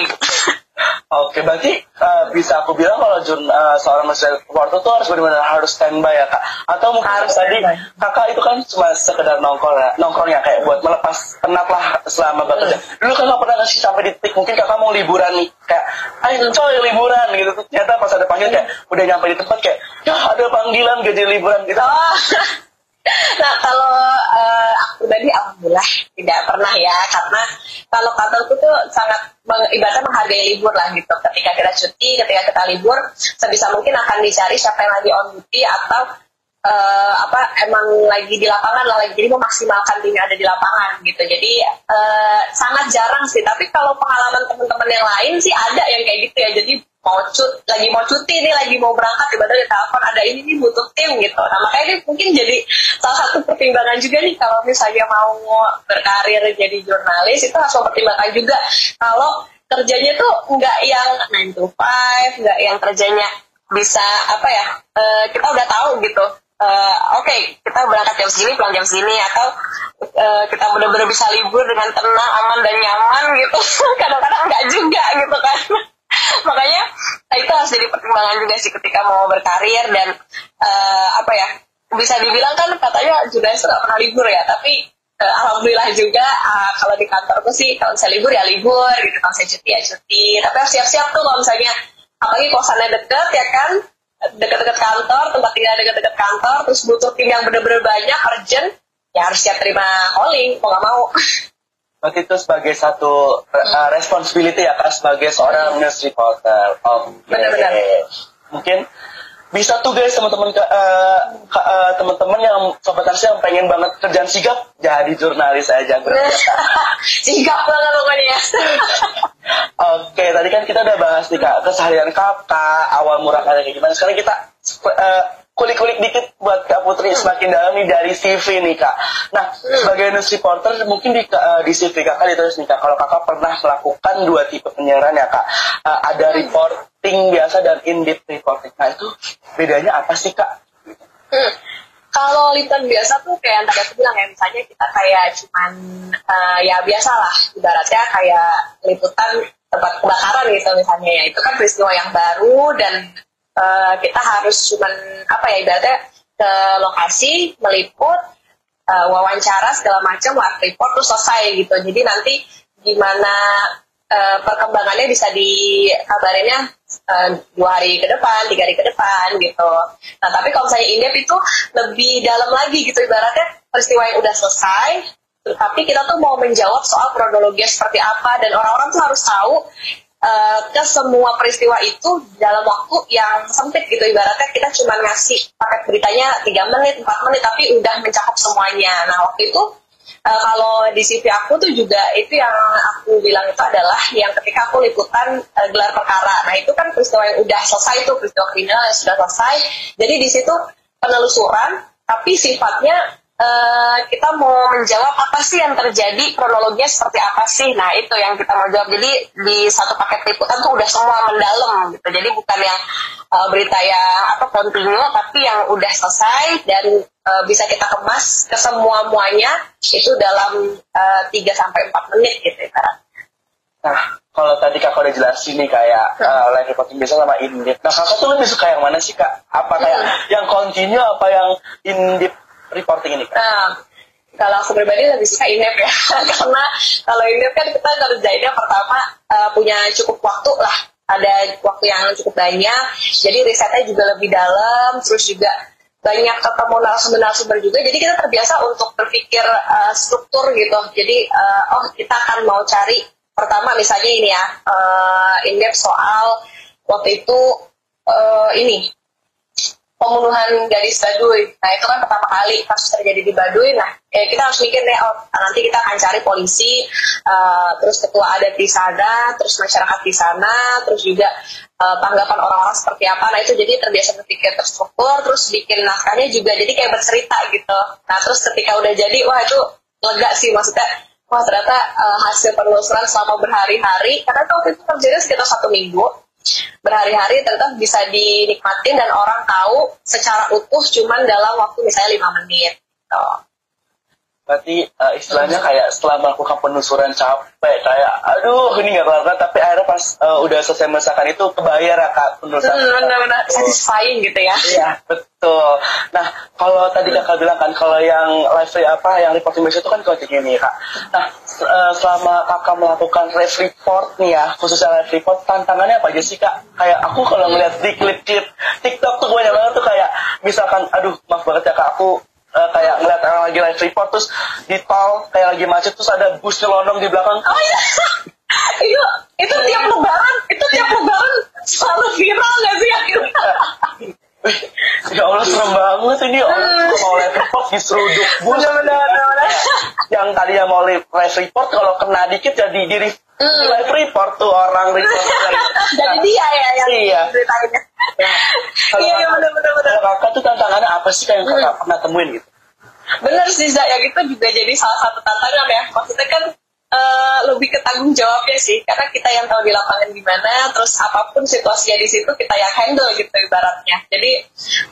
Oke, berarti uh, bisa aku bilang kalau jurn, uh, seorang mahasiswa reporter tuh harus benar-benar harus standby ya kak? Atau mungkin harus tadi kakak itu kan cuma sekedar nongkrong ya, nongkrong ya kayak buat melepas penat lah selama bekerja. Hmm. Dulu kakak pernah ngasih sampai di titik mungkin kakak mau liburan nih kayak, ayo coy liburan gitu. Ternyata pas ada panggilan kayak udah nyampe di tempat kayak, ya ada panggilan gaji liburan gitu. Oh. [laughs] nah kalau uh, aku pribadi alhamdulillah tidak pernah ya karena kalau kantorku tuh sangat ibaratnya menghargai libur lah gitu. Ketika kita cuti ketika kita libur sebisa mungkin akan dicari siapa yang lagi on duty atau uh, apa emang lagi di lapangan lah lagi. Jadi memaksimalkan diri ada di lapangan gitu. Jadi uh, sangat jarang sih. Tapi kalau pengalaman teman-teman yang lain sih ada yang kayak gitu ya. Jadi mau cut lagi mau cuti nih lagi mau berangkat tiba-tiba telepon ada ini nih butuh tim gitu. Nah makanya ini mungkin jadi salah satu pertimbangan juga nih kalau misalnya mau berkarir jadi jurnalis itu harus mempertimbangkan juga kalau kerjanya tuh nggak yang 9 to 5 nggak yang kerjanya bisa apa ya uh, kita udah tahu gitu uh, oke okay, kita berangkat jam segini pulang jam segini atau uh, kita benar-benar bisa libur dengan tenang aman dan nyaman gitu. [laughs] Kadang-kadang nggak juga gitu kan. [laughs] Makanya itu harus jadi pertimbangan juga sih ketika mau berkarir dan uh, apa ya bisa dibilang kan katanya jurnalis nggak pernah libur ya tapi uh, alhamdulillah juga uh, kalau di kantorku sih kalau saya libur ya libur gitu kalau saya cuti ya cuti. Tapi harus siap-siap tuh kalau misalnya apalagi kosannya deket ya kan deket-deket kantor tempat tinggal deket-deket kantor terus butuh tim yang bener-bener banyak urgent ya harus siap terima calling mau nggak mau [laughs] Berarti itu sebagai satu uh, responsibility ya kak sebagai seorang news reporter. Oke. Okay. Benar-benar. Mungkin bisa tuh guys teman-teman uh, uh, teman-teman yang sobat yang pengen banget kerjaan sigap jadi jurnalis aja [laughs] sigap banget pokoknya ya [laughs] oke tadi kan kita udah bahas nih kak keseharian kakak awal murah kayak gimana sekarang kita uh, kulik-kulik dikit buat Kak Putri semakin dalam nih dari CV nih Kak. Nah, sebagai news reporter mungkin di, uh, di CV Kakak ditulis nih Kak, kalau Kakak pernah melakukan dua tipe penyiaran ya Kak. Uh, ada reporting biasa dan in-depth reporting. Nah, itu bedanya apa sih Kak? Hmm. Kalau liputan biasa tuh kayak yang tadi aku bilang ya, misalnya kita kayak cuman uh, ya biasalah, ibaratnya kayak liputan tempat kebakaran gitu misalnya ya. Itu kan peristiwa yang baru dan uh, kita harus cuman apa ya ibaratnya ke lokasi meliput uh, wawancara segala macam live report terus selesai gitu. Jadi nanti gimana uh, perkembangannya bisa dikabarinnya uh, dua hari ke depan tiga hari ke depan gitu. Nah tapi kalau misalnya indep itu lebih dalam lagi gitu ibaratnya peristiwa yang udah selesai tapi kita tuh mau menjawab soal kronologi seperti apa dan orang-orang tuh harus tahu uh, ke semua peristiwa itu dalam waktu yang sempit gitu. Ibaratnya kita cuma ngasih paket beritanya tiga menit empat menit tapi udah mencakup semuanya. Nah waktu itu uh, kalau di CV aku tuh juga itu yang aku bilang itu adalah yang ketika aku liputan uh, gelar perkara. Nah itu kan peristiwa yang udah selesai tuh peristiwa kriminal yang sudah selesai. Jadi di situ penelusuran tapi sifatnya uh, kita mau menjawab apa sih yang terjadi kronologinya seperti apa sih nah itu yang kita mau jawab jadi di satu paket liputan tuh udah semua mendalam gitu jadi bukan yang uh, berita yang apa kontinu tapi yang udah selesai dan uh, bisa kita kemas ke semua muanya itu dalam 3 sampai empat menit gitu ya Nah, kalau tadi kakak udah jelasin nih kayak hmm. uh, live reporting biasa sama indip. Nah, kakak tuh lebih suka yang mana sih kak? Apa kayak hmm. yang kontinu apa yang indip reporting ini? Nah, kalau aku pribadi lebih suka INEP ya, [laughs] karena kalau INEP kan kita kerjainnya pertama uh, punya cukup waktu lah, ada waktu yang cukup banyak, jadi risetnya juga lebih dalam, terus juga banyak ketemu narasumber-narasumber juga, jadi kita terbiasa untuk berpikir uh, struktur gitu, jadi uh, oh kita akan mau cari pertama misalnya ini ya, uh, INEP soal waktu itu uh, ini pembunuhan gadis Baduy. Nah itu kan pertama kali kasus terjadi di Baduy. Nah eh, kita harus mikir deh, oh nanti kita akan cari polisi, uh, terus ketua adat di sana, terus masyarakat di sana, terus juga uh, tanggapan orang-orang seperti apa. Nah itu jadi terbiasa berpikir terstruktur, terus bikin naskahnya juga jadi kayak bercerita gitu. Nah terus ketika udah jadi, wah itu lega sih maksudnya. Wah ternyata uh, hasil penelusuran selama berhari-hari, karena waktu itu terjadi sekitar satu minggu, berhari-hari tetap bisa dinikmatin dan orang tahu secara utuh cuman dalam waktu misalnya lima menit. Gitu. Berarti uh, istilahnya kayak setelah melakukan penelusuran capek kayak aduh ini nggak kelar tapi akhirnya pas uh, udah selesai masakan itu kebayar ya kak penelusuran hmm, benar-benar satisfying gitu ya. Iya betul. Nah kalau tadi kakak bilang kan kalau yang live apa yang reporting base itu kan kayak gini kak. Nah uh, selama kakak melakukan live report nih ya khususnya live report tantangannya apa aja sih kak? Kayak aku kalau ngeliat di klip-klip TikTok tuh banyak banget tuh kayak misalkan aduh maaf banget ya kak aku uh, kayak ngeliat orang lagi live report terus di tol kayak lagi macet terus ada bus nyelonong di belakang. Oh iya. [laughs] Itu itu tiap lebaran itu tiap lebaran selalu viral gak sih akhirnya? [laughs] Ya Allah serem banget ini. Orang mau live report diseruduk bus. Benar benar yang tadinya mau live report kalau kena dikit jadi diri Hmm. live report tuh orang report [laughs] jadi dia ya yang Iya. ceritainnya. Kalau [laughs] iya iya benar benar kakak tuh tantangannya apa sih kayak yang kakak pernah temuin gitu? Bener sih Zak, yang itu juga jadi salah satu tantangan ya. Maksudnya kan eh, lebih ke tanggung jawabnya sih. Karena kita yang tahu di lapangan gimana terus apa pun situasinya di situ kita yang handle gitu ibaratnya. Jadi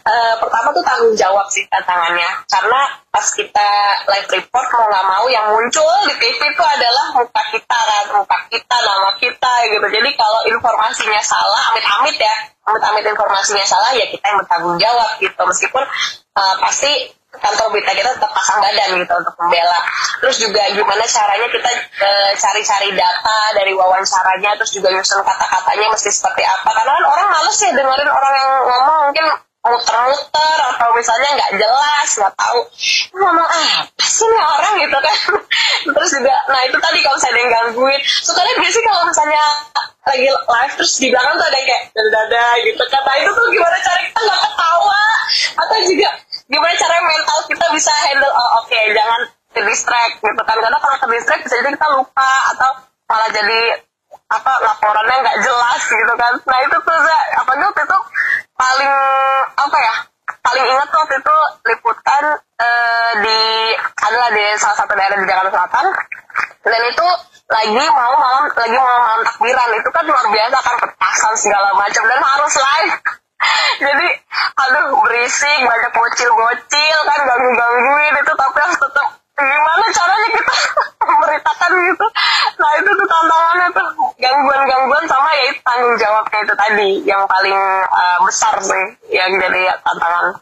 eh, pertama tuh tanggung jawab sih tantangannya. Karena pas kita live report mau nggak mau yang muncul di TV itu adalah muka kita kan muka kita nama kita gitu. Jadi kalau informasinya salah amit-amit ya amit-amit informasinya salah ya kita yang bertanggung jawab gitu. Meskipun eh, pasti kantor berita kita tetap pasang badan gitu untuk membela. Terus juga gimana caranya kita eh, cari-cari data dari wawancaranya, terus juga nyusun kata-katanya mesti seperti apa. Karena kan orang males ya dengerin orang yang ngomong mungkin muter-muter atau misalnya nggak jelas, nggak tahu "Ini ngomong apa sih nih orang gitu kan. [laughs] terus juga, nah itu tadi kalau misalnya ada yang gangguin, gak sih kalau misalnya lagi live terus di belakang tuh ada yang kayak dada gitu kan. Nah itu tuh gimana cara kita nggak ketawa atau juga gimana cara mental kita bisa handle oh oke jangan ke distract gitu kan. Karena kalau ke distract bisa jadi kita lupa atau malah jadi apa laporannya nggak jelas gitu kan. Nah itu tuh Za, apa waktu itu paling apa ya paling ingat tuh waktu itu liputan eh, di adalah di salah satu daerah di Jakarta Selatan. Dan itu lagi mau malam lagi mau malam takbiran. Itu kan luar biasa kan petasan segala macam. Dan harus live jadi aduh berisik banyak bocil-bocil kan ganggu-gangguin itu tapi harus tetap gimana caranya kita [laughs] memberitakan gitu? Nah itu tuh tantangannya tuh gangguan-gangguan sama ya itu tanggung jawabnya itu tadi yang paling uh, besar sih yang jadi tantangan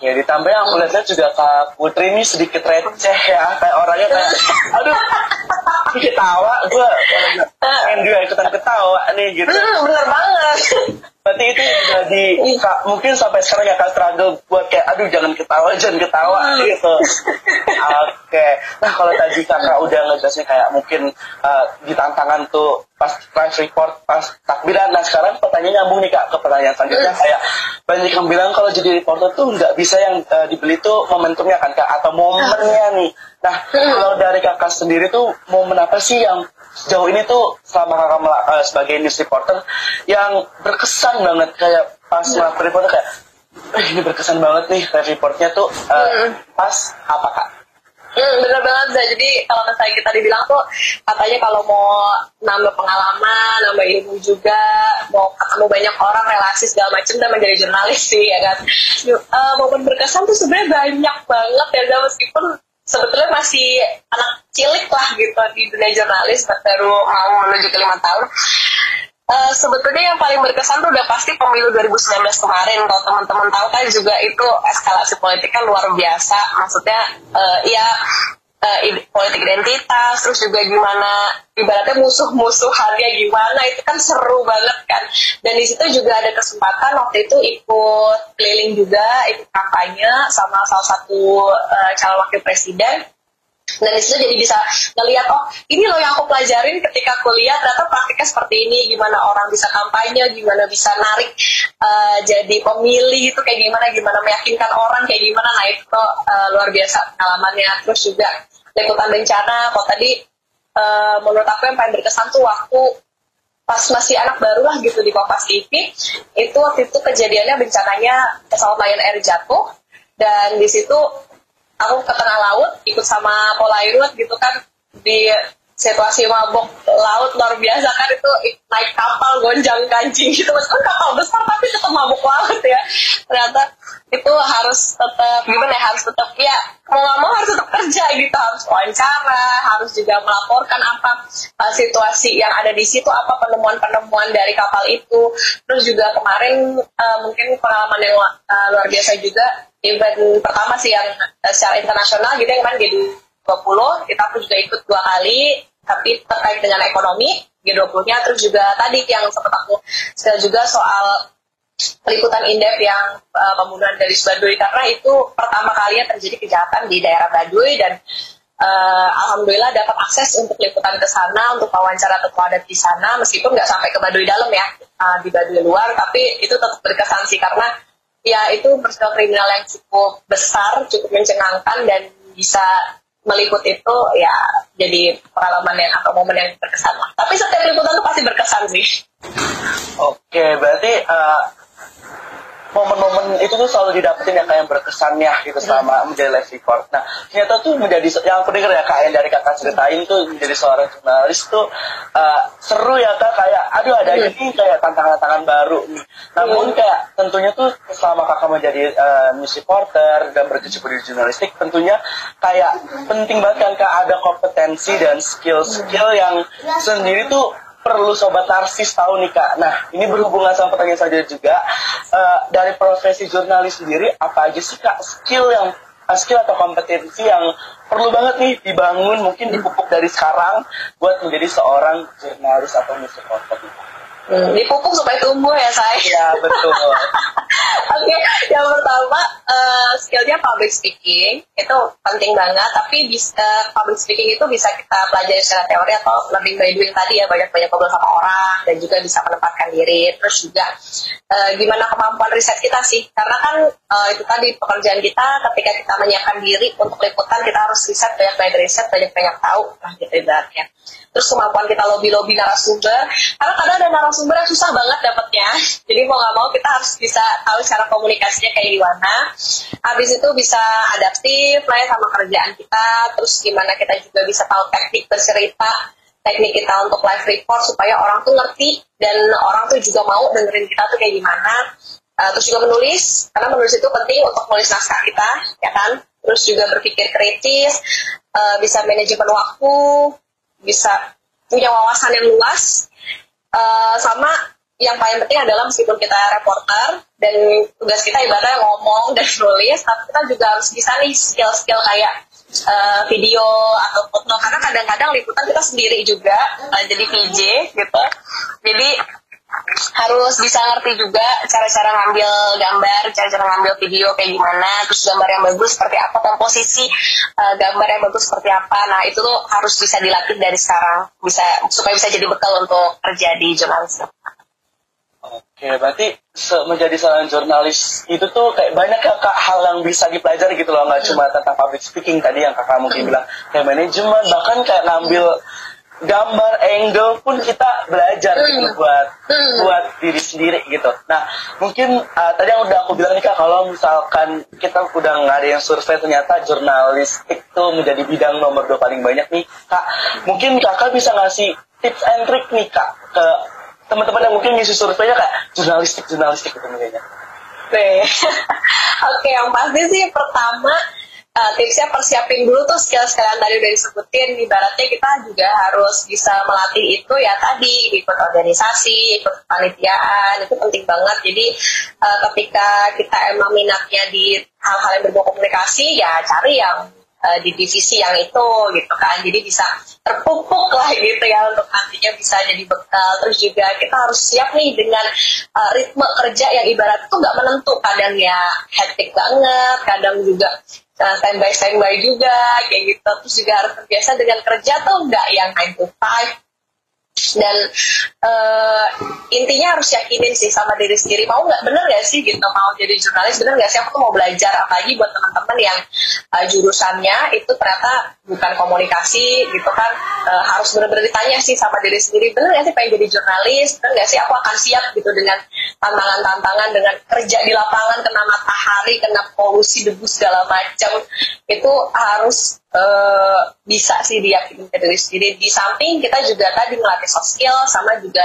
Ya ditambah yang aku lihat juga Kak Putri ini sedikit receh ya Kayak orangnya kayak Aduh ketawa Gue pengen juga ikutan ketawa nih gitu. Hmm, bener banget. Berarti itu jadi Kak, Mungkin sampai sekarang ya Kak struggle Buat kayak aduh jangan ketawa Jangan ketawa gitu. Oke. Nah kalau tadi kakak udah ngejelasin kayak Mungkin uh, di tantangan tuh Pas live report Pas takbiran. Nah sekarang pertanyaan nyambung nih Kak Ke pertanyaan selanjutnya. Kayak banyak yang bilang kalau jadi reporter tuh nggak bisa yang uh, dibeli tuh momentumnya kan kak? Atau momennya nih. Nah kalau dari kakak sendiri tuh momen apa sih yang sejauh ini tuh selama kakak uh, sebagai news reporter yang berkesan banget? Kayak pas melakukan reporter kayak eh, ini berkesan banget nih reportnya tuh uh, pas apa kak? Hmm, bener banget Zah. Jadi kalau misalnya kita dibilang tuh katanya kalau mau nambah pengalaman, nambah ilmu juga, mau ketemu banyak orang, relasi segala macam dan menjadi jurnalis sih ya kan. Eh, momen berkesan tuh sebenarnya banyak banget ya Zah. meskipun sebetulnya masih anak cilik lah gitu di dunia jurnalis baru mau menuju ke lima tahun. Eh, sebetulnya yang paling berkesan tuh udah pasti pemilu 2019 kemarin. Kalau teman-teman tahu kan juga itu eskalasi politik kan luar biasa. Maksudnya eh, ya ide- politik identitas terus juga gimana ibaratnya musuh-musuhannya gimana itu kan seru banget kan. Dan di situ juga ada kesempatan waktu itu ikut keliling juga ikut kampanye sama salah satu eh, calon wakil presiden dan di situ jadi bisa ngelihat oh ini loh yang aku pelajarin ketika kuliah ternyata praktiknya seperti ini gimana orang bisa kampanye gimana bisa narik eh, jadi pemilih itu kayak gimana gimana meyakinkan orang kayak gimana. Nah itu eh, luar biasa pengalamannya. Terus juga liputan bencana kok tadi eh, menurut aku yang paling berkesan tuh waktu pas masih anak baru lah gitu di Kompas TV itu waktu itu kejadiannya bencananya pesawat Lion Air jatuh dan di situ aku ke tengah laut ikut sama Polairut gitu kan di situasi mabok laut luar biasa kan itu naik kapal gonjang kancing gitu. Meskipun kapal besar tapi tetap mabuk laut ya. Ternyata itu harus tetap gimana ya harus tetap ya mau nggak mau harus tetap kerja gitu. Harus wawancara harus juga melaporkan apa uh, situasi yang ada di situ apa penemuan-penemuan dari kapal itu. Terus juga kemarin uh, mungkin pengalaman yang uh, luar biasa juga event pertama sih yang uh, secara internasional gitu yang kemarin G20 kita pun juga ikut dua kali tapi terkait dengan ekonomi G20-nya terus juga tadi yang sempat aku share juga soal peliputan indef yang uh, pembunuhan dari Baduy karena itu pertama kalinya terjadi kejahatan di daerah Baduy dan uh, alhamdulillah dapat akses untuk liputan ke sana untuk wawancara tokoh adat di sana meskipun nggak sampai ke Baduy dalam ya uh, di Baduy luar tapi itu tetap berkesan sih karena ya itu peristiwa kriminal yang cukup besar cukup mencengangkan dan bisa meliput itu ya jadi pengalaman yang atau momen yang berkesan lah. Tapi setiap liputan itu pasti berkesan sih. Oke, berarti uh, momen-momen itu tuh selalu didapetin yang kayak berkesannya gitu selama menjadi live report. Nah ternyata tuh menjadi yang aku dengar ya kak yang dari kakak ceritain tuh menjadi seorang jurnalis tuh uh, seru ya kak kayak aduh ada aja nih kayak tantangan-tantangan baru nih. Namun kayak tentunya tuh selama kakak menjadi uh, news reporter dan berkecimpung di jurnalistik tentunya kayak penting banget kan kak ada kompetensi dan skill-skill yang sendiri tuh perlu sobat narsis tahu nih kak. Nah ini berhubungan sama pertanyaan saja juga uh, dari profesi jurnalis sendiri apa aja sih kak skill yang uh, skill atau kompetensi yang perlu banget nih dibangun mungkin dipupuk dari sekarang buat menjadi seorang jurnalis atau news reporter. Hmm, dipupuk supaya tumbuh ya saya. Iya betul. [laughs] Oke, okay, yang pertama uh, skillnya public speaking itu penting banget. Tapi bisa, uh, public speaking itu bisa kita pelajari secara teori atau lebih by doing tadi ya banyak-banyak ngobrol sama orang dan juga bisa menempatkan diri. Terus juga uh, gimana kemampuan riset kita sih? Karena kan uh, itu tadi pekerjaan kita ketika kita menyiapkan diri untuk liputan kita harus riset banyak-banyak riset banyak-banyak tahu lah gitu ibaratnya terus kemampuan kita lobby-lobby narasumber. Karena kadang ada narasumber yang susah banget dapetnya. [laughs] Jadi mau nggak mau kita harus bisa tahu cara komunikasinya kayak gimana. Habis itu bisa adaptif lah ya sama kerjaan kita. Terus gimana kita juga bisa tahu teknik bercerita teknik kita untuk live report supaya orang tuh ngerti dan orang tuh juga mau dengerin kita tuh kayak gimana. Uh, terus juga menulis karena menulis itu penting untuk menulis naskah kita ya kan? Terus juga berpikir kritis uh, bisa manajemen waktu bisa punya wawasan yang luas uh, sama yang paling penting adalah meskipun kita reporter dan tugas kita ibaratnya ngomong dan [laughs] nulis tapi kita juga harus bisa nih skill-skill kayak uh, video atau foto. Karena kadang-kadang liputan kita sendiri juga uh, jadi PJ gitu. Jadi harus bisa ngerti juga cara-cara ngambil gambar, cara-cara ngambil video kayak gimana, terus gambar yang bagus seperti apa, komposisi uh, gambar yang bagus seperti apa. Nah itu tuh harus bisa dilatih dari sekarang, bisa supaya bisa jadi bekal untuk kerja di jurnalisme. Oke, berarti se menjadi seorang jurnalis itu tuh kayak banyak ya kak hal yang bisa dipelajari gitu loh, nggak cuma tentang public speaking tadi yang kakak mungkin bilang kayak manajemen, bahkan kayak ngambil gambar angle pun kita belajar hmm. gitu buat hmm. buat diri sendiri gitu. Nah mungkin uh, tadi yang udah aku bilang nih kak kalau misalkan kita udah nggak ada yang survei ternyata jurnalistik tuh menjadi bidang nomor dua paling banyak nih kak. Mungkin kakak bisa ngasih tips and trick nih kak ke teman-teman yang mungkin ngisi surveinya kak jurnalistik jurnalistik gitu kayaknya. Oke, [laughs] okay, yang pasti sih pertama uh, tipsnya persiapin dulu tuh skill-skill tadi udah disebutin. Ibaratnya kita juga harus bisa melatih itu ya tadi ikut organisasi ikut panitiaan itu penting banget. Jadi uh, ketika kita emang minatnya di hal-hal yang berbau komunikasi ya cari yang uh, di divisi yang itu gitu kan. Jadi bisa terpupuk lah [laughs] gitu ya untuk nantinya bisa jadi bekal. Terus juga kita harus siap nih dengan uh, ritme kerja yang ibarat tuh nggak menentu. Kadang ya hektik banget kadang juga uh, standby standby juga kayak gitu. Terus juga harus terbiasa dengan kerja tuh nggak yang 9 to 5 dan uh, intinya harus yakinin sih sama diri sendiri mau nggak bener gak sih gitu mau jadi jurnalis bener gak sih aku tuh mau belajar apalagi buat teman-teman yang uh, jurusannya itu ternyata bukan komunikasi gitu kan uh, harus bener-bener ditanya sih sama diri sendiri bener gak sih pengen jadi jurnalis bener gak sih aku akan siap gitu dengan tantangan-tantangan dengan kerja di lapangan kena matahari kena polusi debu segala macam itu harus uh, bisa sih diyakini ke diri sendiri. Di samping kita juga tadi melatih soft skill sama juga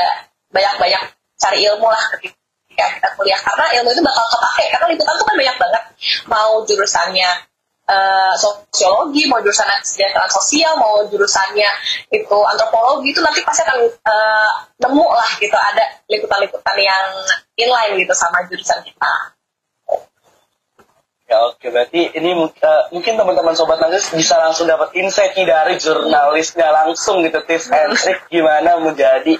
banyak-banyak cari ilmu lah ketika kita kuliah karena ilmu itu bakal kepake karena liputan tuh kan banyak banget mau jurusannya uh, sosiologi, mau jurusan kesejahteraan sosial, mau jurusannya itu antropologi itu nanti pasti akan uh, nemu lah gitu ada liputan-liputan yang inline gitu sama jurusan kita. Ya oke, berarti ini uh, mungkin teman-teman sobat nangis bisa langsung dapat insight dari jurnalisnya langsung gitu tips and [laughs] trick gimana menjadi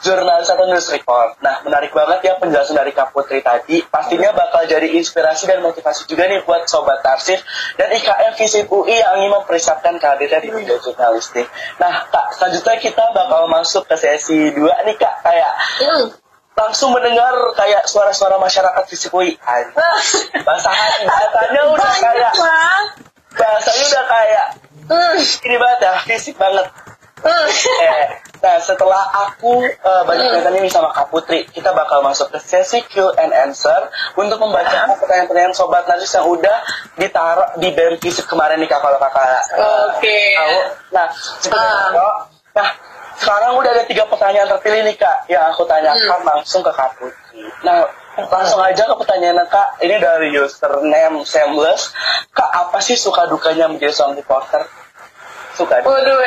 jurnalis atau news report. Nah menarik banget ya penjelasan dari Kak Putri tadi. Pastinya bakal jadi inspirasi dan motivasi juga nih buat sobat tarsif dan IKM Visip UI yang ingin mempersiapkan karirnya di bidang jurnalistik. Nah Kak, selanjutnya kita bakal masuk ke sesi 2 nih Kak kayak hmm langsung mendengar kayak suara-suara masyarakat di Sikui. [laughs] Bahasa bahasanya udah kayak bahasanya udah kayak ini banget ya, fisik banget. Uh. eh, nah setelah aku uh, banyak uh. ini sama Kak Putri, kita bakal masuk ke sesi Q and answer untuk membaca pertanyaan-pertanyaan sobat najis yang udah ditaruh di BEM fisik kemarin nih kak kalau kakak uh, Oke. Okay. tahu. Nah, uh. nah sekarang udah ada tiga pertanyaan terpilih nih kak yang aku tanyakan hmm. langsung ke kak Putri. Nah langsung aja ke pertanyaan kak ini dari username Samless kak apa sih suka dukanya menjadi seorang reporter? Suka. Waduh,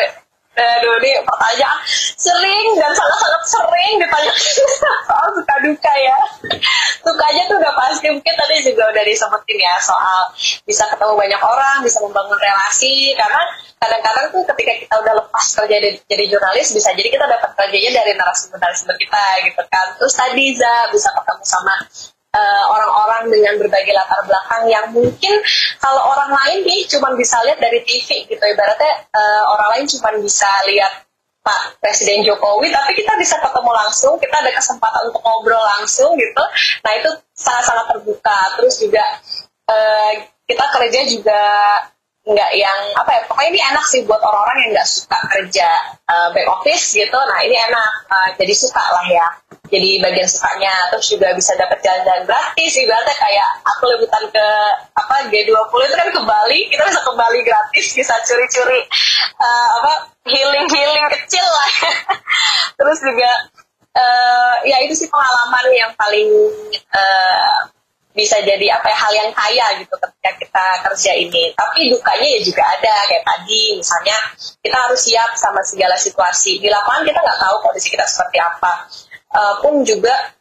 aduh ini pertanyaan sering dan sangat-sangat sering ditanya [laughs] soal suka duka ya. Sukanya tuh udah pasti. Mungkin tadi juga udah disebutin ya soal bisa ketemu banyak orang bisa membangun relasi. Karena kadang-kadang tuh ketika kita udah lepas kerja jadi, jadi jurnalis bisa jadi kita dapat kerjanya dari narasumber-narasumber kita gitu kan. Terus tadi Za bisa ketemu sama Eh, orang-orang uh, dengan berbagai latar belakang yang mungkin kalau orang lain nih cuma bisa lihat dari TV gitu. Ibaratnya uh, orang lain cuma bisa lihat Pak Presiden Jokowi tapi kita bisa ketemu langsung kita ada kesempatan untuk ngobrol langsung gitu. Nah itu sangat-sangat terbuka. Terus juga uh, kita kerja juga nggak yang apa ya pokoknya ini enak sih buat orang-orang yang nggak suka kerja uh, back office gitu. Nah ini enak uh, jadi suka lah ya. Jadi bagian sukanya. Terus juga bisa dapat jalan-jalan gratis. Ibaratnya kayak aku liputan ke apa G20 itu kan ke Bali. Kita bisa ke Bali gratis bisa curi-curi uh, apa healing-healing kecil lah. [laughs] Terus juga uh, ya itu sih pengalaman yang paling uh, bisa jadi apa hal yang kaya gitu ketika kita kerja ini. Tapi dukanya ya juga ada kayak tadi misalnya kita harus siap sama segala situasi. Di lapangan kita nggak tahu kondisi kita seperti apa. Uh, pun juga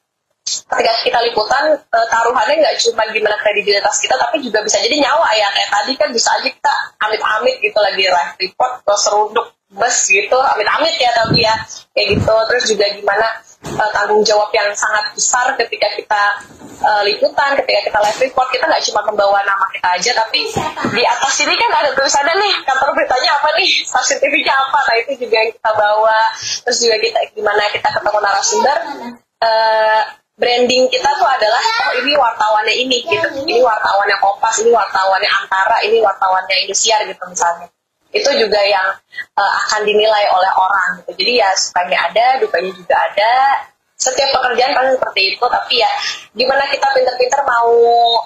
ketika kita liputan uh, taruhannya nggak cuma gimana kredibilitas kita tapi juga bisa jadi nyawa ya kayak tadi kan bisa aja kita amit-amit gitu lagi live report terus seruduk bus gitu amit-amit ya tapi ya kayak gitu. Terus juga gimana uh, tanggung jawab yang sangat besar ketika kita uh, liputan, ketika kita live report, kita nggak cuma membawa nama kita aja, tapi di atas ini kan ada tulisannya nih, kantor beritanya apa nih, stasiun TV-nya apa, nah itu juga yang kita bawa, terus juga kita gimana kita ketemu narasumber, uh, branding kita tuh adalah oh ini wartawannya ini gitu, ini wartawannya Kompas, ini wartawannya Antara, ini wartawannya Indosiar gitu misalnya itu juga yang uh, akan dinilai oleh orang gitu. Jadi ya sukanya ada, dukanya juga ada. Setiap pekerjaan kan seperti itu, tapi ya gimana kita pinter-pinter mau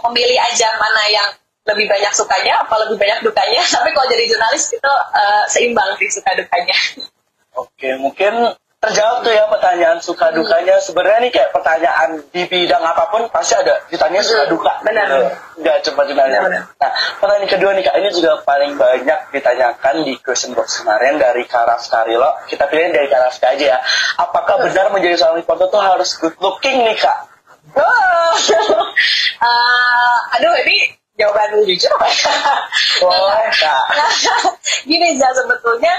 memilih aja mana yang lebih banyak sukanya, apa lebih banyak dukanya. [laughs] Tapi kalau jadi jurnalis itu uh, seimbang sih suka dukanya. [laughs] Oke, mungkin terjawab tuh ya pertanyaan suka hmm. dukanya sebenarnya nih kayak pertanyaan di bidang apa pun pasti ada ditanya suka hmm. duka benar nggak cuma ditanya nah pertanyaan kedua nih kak ini juga paling banyak ditanyakan di question box kemarin dari Karaf Karilo kita pilih dari Karaf aja ya apakah hmm. benar menjadi seorang reporter tuh harus good looking nih kak oh. uh, [laughs] aduh ini jawaban jujur apa ya? Boleh, Kak. [laughs] Gini, Zah, sebetulnya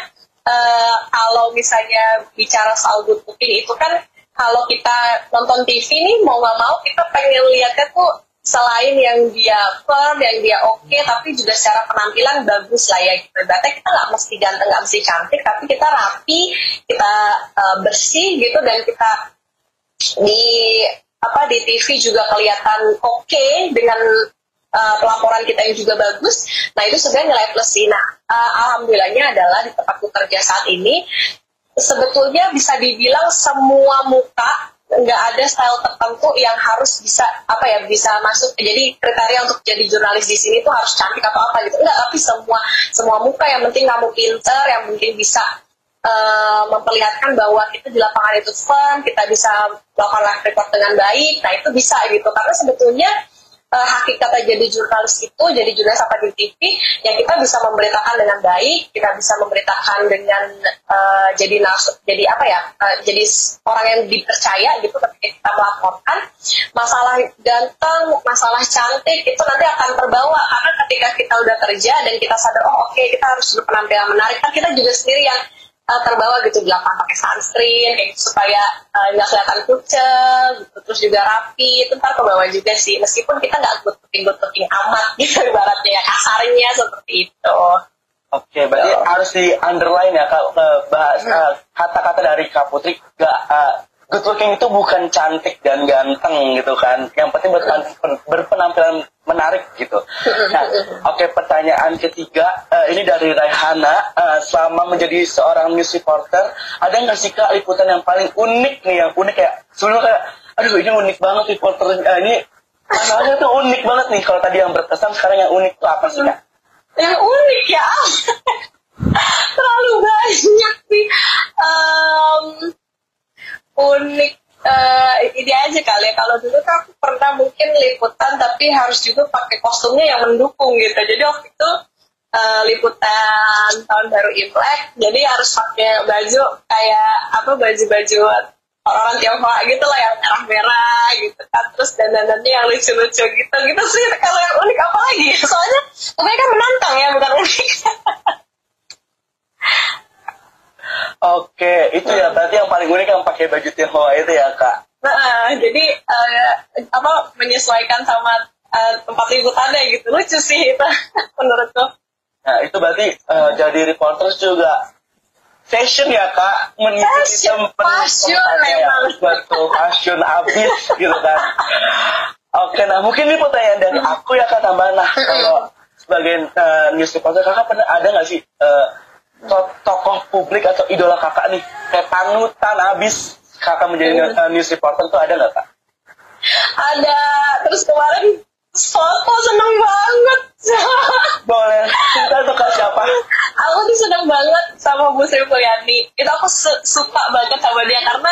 uh, kalau misalnya bicara soal good looking itu kan kalau kita nonton TV nih mau nggak mau kita pengen lihatnya tuh selain yang dia firm, yang dia oke, okay, tapi juga secara penampilan bagus lah ya gitu. Berarti kita nggak mesti ganteng, nggak mesti cantik, tapi kita rapi, kita uh, bersih gitu dan kita di apa di TV juga kelihatan oke okay dengan uh, pelaporan kita yang juga bagus, nah itu sebenarnya nilai plus sih. Nah, uh, alhamdulillahnya adalah di tempatku kerja saat ini sebetulnya bisa dibilang semua muka nggak ada style tertentu yang harus bisa apa ya bisa masuk. Jadi kriteria untuk jadi jurnalis di sini tuh harus cantik atau apa gitu. Enggak tapi semua semua muka. Yang penting kamu pinter yang mungkin bisa uh, memperlihatkan bahwa kita di lapangan itu fun kita bisa melakukan live report dengan baik nah itu bisa gitu. Karena sebetulnya uh, hakikatnya jadi jurnalis itu jadi jurnalis apa di TV ya kita bisa memberitakan dengan baik kita bisa memberitakan dengan uh, jadi nas jadi apa ya uh, jadi orang yang dipercaya gitu ketika kita melaporkan. Masalah ganteng masalah cantik itu nanti akan terbawa karena ketika kita udah kerja dan kita sadar oh oke okay, kita harus berpenampilan menarik. Kan kita juga sendiri yang uh, terbawa gitu di lapangan pakai sunscreen kayak gitu supaya eh, nggak uh, kelihatan kucel gitu terus juga rapi itu ntar kebawa juga sih meskipun kita nggak good looking good looking amat [laughs] gitu ibaratnya ya kasarnya seperti itu Oke, okay, berarti so. harus di underline ya kalau bahas hmm. kata-kata dari Kak Putri gak uh, good looking itu bukan cantik dan ganteng gitu kan. Yang penting berpenampilan menarik gitu. Nah, oke okay, pertanyaan ketiga uh, ini dari Raihana. Uh, selama menjadi seorang news reporter, ada nggak sih kak liputan yang paling unik nih, yang unik kayak sebelumnya aduh ini unik banget reporter uh, ini masalahnya tuh unik banget nih. Kalau tadi yang berkesan, sekarang yang unik tuh apa sih kak? Yang unik ya, [laughs] terlalu banyak sih. Um, unik uh, ini aja kali ya. Kalau dulu kan aku pernah mungkin liputan tapi harus juga pakai kostumnya yang mendukung gitu. Jadi waktu itu uh, liputan tahun baru Imlek jadi harus pakai baju kayak apa baju-baju orang-orang Tionghoa gitu lah yang merah-merah gitu kan. Terus dandanannya yang lucu-lucu gitu. Gitu sih kalau yang unik apa lagi? [laughs] Soalnya kan menantang ya bukan unik [laughs] Oke, itu ya berarti yang paling unik yang pakai baju Tionghoa itu ya kak. Nah, jadi uh, apa menyesuaikan sama uh, tempat liputannya gitu. Lucu sih itu [laughs] menurutku. Nah itu berarti uh, jadi reporter juga. Fashion ya kak. Mengikuti fashion memang. Betul fashion abis gitu kan. Oke, nah mungkin ini pertanyaan dari aku ya kak tambah nah kalau sebagai uh, news reporter kakak pernah ada nggak sih uh, tokoh publik atau idola kakak nih kayak panutan abis kakak menjadi hmm. news reporter tuh ada nggak kak? Ada terus kemarin foto seneng banget. [laughs] Boleh kita tuh kak siapa? Aku tuh seneng banget sama Bu Sri Mulyani. Itu aku suka banget sama dia karena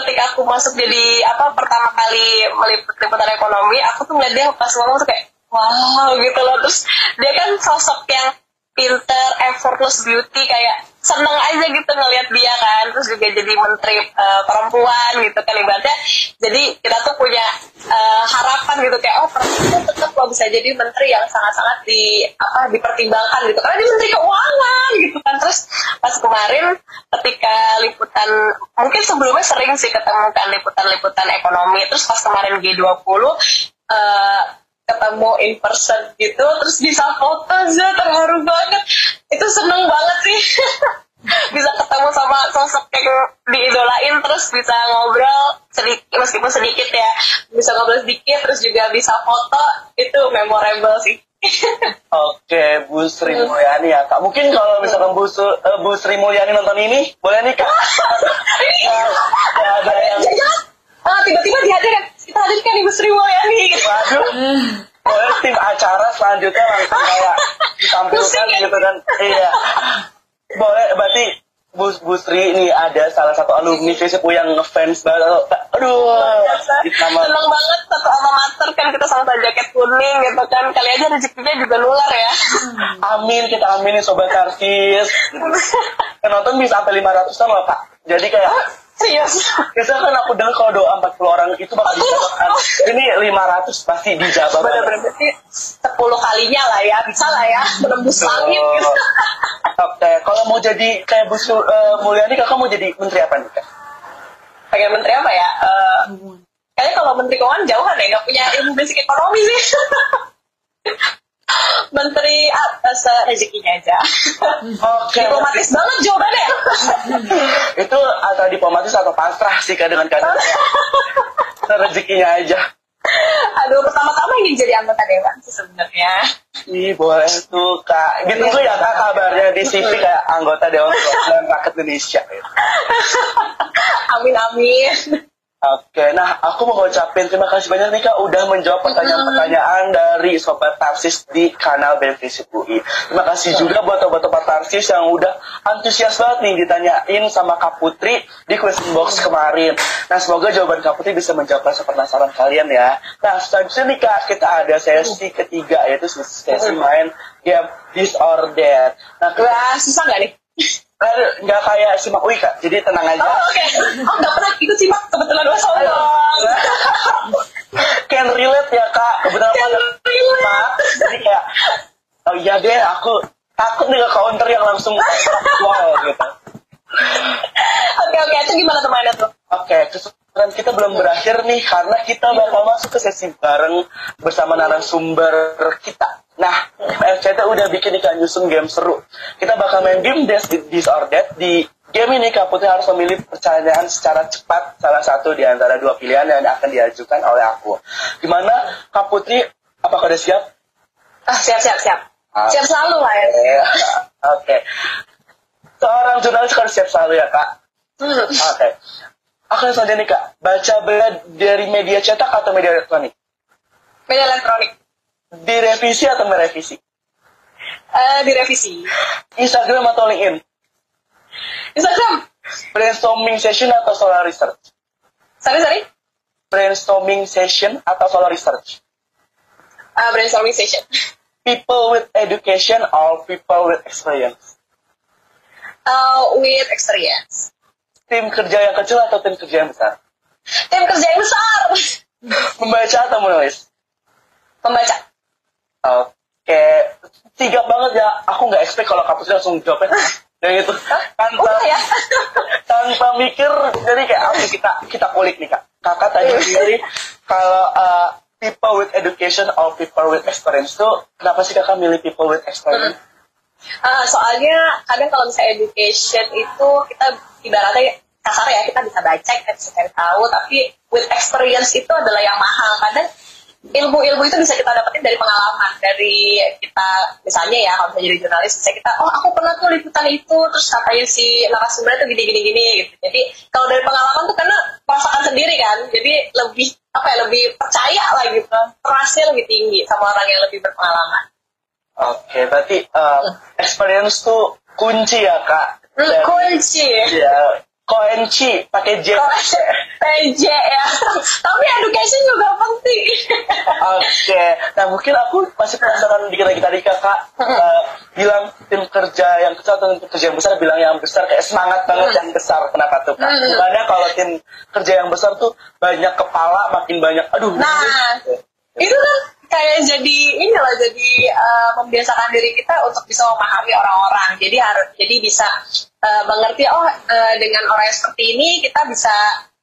ketika aku masuk jadi apa pertama kali meliput liputan ekonomi, aku tuh ngeliat dia pas ngomong tuh kayak wow gitu loh. Terus dia kan sosok yang pinter, effortless beauty kayak seneng aja gitu ngelihat dia kan. Terus juga jadi menteri uh, perempuan gitu kan ibaratnya. Jadi kita tuh punya uh, harapan gitu kayak oh perempuan tetap lo bisa jadi menteri yang sangat-sangat di apa dipertimbangkan gitu. Karena dia menteri keuangan gitu kan. Terus pas kemarin ketika liputan mungkin sebelumnya sering sih ketemu kan liputan-liputan ekonomi. Terus pas kemarin G20 uh, ketemu in person gitu terus bisa foto aja terharu banget itu seneng banget sih [laughs] bisa ketemu sama sosok yang diidolain terus bisa ngobrol sedikit meskipun sedikit ya bisa ngobrol sedikit terus juga bisa foto itu memorable sih [laughs] Oke, Bu Sri Mulyani ya kak. Mungkin kalau misalkan Bu, uh, Bu Sri Mulyani nonton ini, boleh nih kak? Iya. [laughs] ya, ada yang... Ah, tiba-tiba dihadirkan kita hadirkan Ibu Sri Mulyani. Waduh. Boleh tim acara selanjutnya langsung kayak ditampilkan ya? gitu kan. Iya. Boleh berarti Bu, Bu Sri ini ada salah satu alumni FISIPU yang ngefans banget. Aduh, sama... seneng banget satu alma mater kan kita sama jaket kuning gitu kan. Kali aja rezekinya juga nular ya. Amin, kita aminin sobat kartis. [laughs] Penonton bisa sampai 500 an loh Pak. Jadi kayak Serius? Biasanya kan aku dengar kalau doa 40 orang itu bakal dijawabkan. [laughs] Ini 500 pasti dijawab. Benar-benar berarti 10 kalinya lah ya, bisa lah ya, menembus langit gitu. [laughs] Oke, kalau mau jadi kayak Bu uh, Mulyani, kakak mau jadi menteri apa nih kak? Pengen menteri apa ya? Uh, kayaknya kalau menteri keuangan jauhan ya, nggak punya ilmu basic ekonomi sih. [laughs] menteri atas rezekinya aja. Oke. Okay. diplomatis banget jawabannya. itu atau diplomatis atau pasrah sih kan dengan kata rezekinya aja. Aduh, pertama-tama ingin jadi anggota dewan sih sebenarnya. Ih, boleh tuh kak. Gitu tuh ya kak kabarnya di CV kayak anggota dewan perwakilan rakyat Indonesia. [laughs] amin amin. Oke, nah aku mau ngucapin terima kasih banyak nih Kak udah menjawab pertanyaan-pertanyaan dari Sobat Tarsis di kanal BMVC UI. Terima kasih juga buat Sobat-Sobat Tarsis yang udah antusias banget nih ditanyain sama Kak Putri di question box kemarin. Nah semoga jawaban Kak Putri bisa menjawab rasa penasaran kalian ya. Nah selanjutnya nih Kak, kita ada sesi ketiga yaitu sesi main game That. Nah, Wah, susah nggak nih? Nggak kayak simak UI kak, jadi tenang aja. Oh, oke. Oh, nggak pernah ikut simak, kebetulan dua sombong. Can relate ya kak, beberapa Can relate. jadi kayak, oh iya deh, aku takut nih ke counter yang langsung wow gitu. Oke, oke. Itu gimana tuh mainnya tuh? Oke, keseruan kita belum berakhir nih karena kita bakal masuk ke sesi bareng bersama narasumber kita. Nah, FCT udah bikin ikan nyusun game seru. Kita bakal main game This, This or That. Di game ini Kak Putri harus memilih pertanyaan secara cepat salah satu di antara dua pilihan yang akan diajukan oleh aku. Gimana Kak Putri, apakah udah siap? Ah, siap, siap, siap. Ah. Siap selalu lah ya. Oke. Oke. Seorang jurnalis harus siap selalu ya Kak? Hmm. Oke. Akan Kak, baca berita dari media cetak atau media elektronik? Media elektronik. Direvisi atau merevisi? Eh, direvisi. Instagram atau LinkedIn? Instagram. Brainstorming session atau solar research? Sorry, sorry. Brainstorming session atau solar research? Eh, brainstorming session. People with education or people with experience? Eh, with experience. Tim kerja yang kecil atau tim kerja yang besar? Tim kerja yang besar. Membaca atau menulis? Membaca. Oke, tiga banget ya. Aku nggak expect kalau kampus langsung jawabnya. Dan itu tanpa Udah ya. tanpa mikir, jadi kayak apa kita kita kulik nih kak. Kakak tadi sendiri kalau uh, people with education or people with experience tuh kenapa sih kakak milih people with experience? Ah, soalnya kadang kalau misalnya education itu kita ibaratnya kasar ya kita bisa baca kita bisa cari tahu tapi with experience itu adalah yang mahal. Kadang ilmu-ilmu itu bisa kita dapetin dari pengalaman dari kita misalnya ya kalau misalnya jadi jurnalis bisa kita oh aku pernah tuh liputan itu terus katanya si narasumber itu gini gini gini gitu. Jadi kalau dari pengalaman tuh karena merasakan sendiri kan jadi lebih apa ya lebih percaya lah gitu trustnya lebih tinggi sama orang yang lebih berpengalaman Oke, berarti uh, experience tuh kunci ya kak. Hmm, Dan- kunci Ya, kunci pakai J. PJ ya tapi education juga penting Oke, nah mungkin aku masih penasaran dikit lagi tadi kakak uh, bilang tim kerja yang kecil atau tim kerja yang besar bilang yang besar kayak semangat banget yang besar kenapa tuh kak? Hmm. Gimana kalau tim kerja yang besar tuh banyak kepala makin banyak, aduh. Nah. Itu kan kayak jadi ini lah jadi uh, membiasakan diri kita untuk bisa memahami orang-orang. Jadi harus jadi bisa uh, mengerti oh uh, dengan orang yang seperti ini kita bisa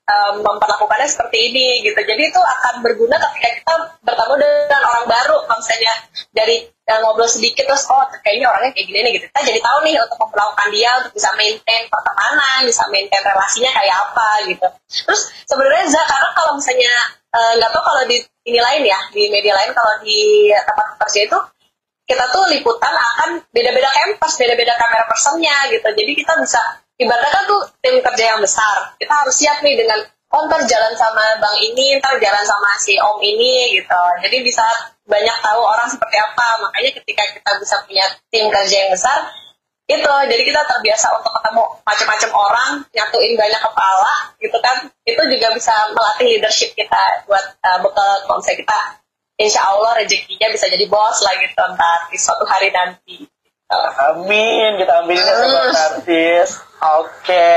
um, memperlakukannya seperti ini gitu. Jadi itu akan berguna ketika kita bertemu dengan orang baru. Misalnya dari uh, ngobrol sedikit terus oh kayaknya orangnya kayak gini nih gitu. Kita jadi tahu nih untuk memperlakukan dia untuk bisa maintain pertemanan bisa maintain relasinya kayak apa gitu. Terus sebenarnya Za karena kalau misalnya eh, nggak tahu kalau di ini lain ya di media lain kalau di tempat kerja itu kita tuh liputan akan beda-beda campus, beda-beda kamera personnya gitu. Jadi kita bisa ibaratnya tuh tim kerja yang besar. Kita harus siap nih dengan oh ntar jalan sama bang ini, ntar jalan sama si om ini gitu. Jadi bisa banyak tahu orang seperti apa. Makanya ketika kita bisa punya tim kerja yang besar, itu jadi kita terbiasa untuk ketemu macam-macam orang, nyatuin banyak kepala gitu kan. Itu juga bisa melatih leadership kita buat uh, bekal misalnya kita insya Allah rezekinya bisa jadi bos lah gitu ntar di suatu hari nanti. Amin, kita ambilin ya sobat artis. Oke,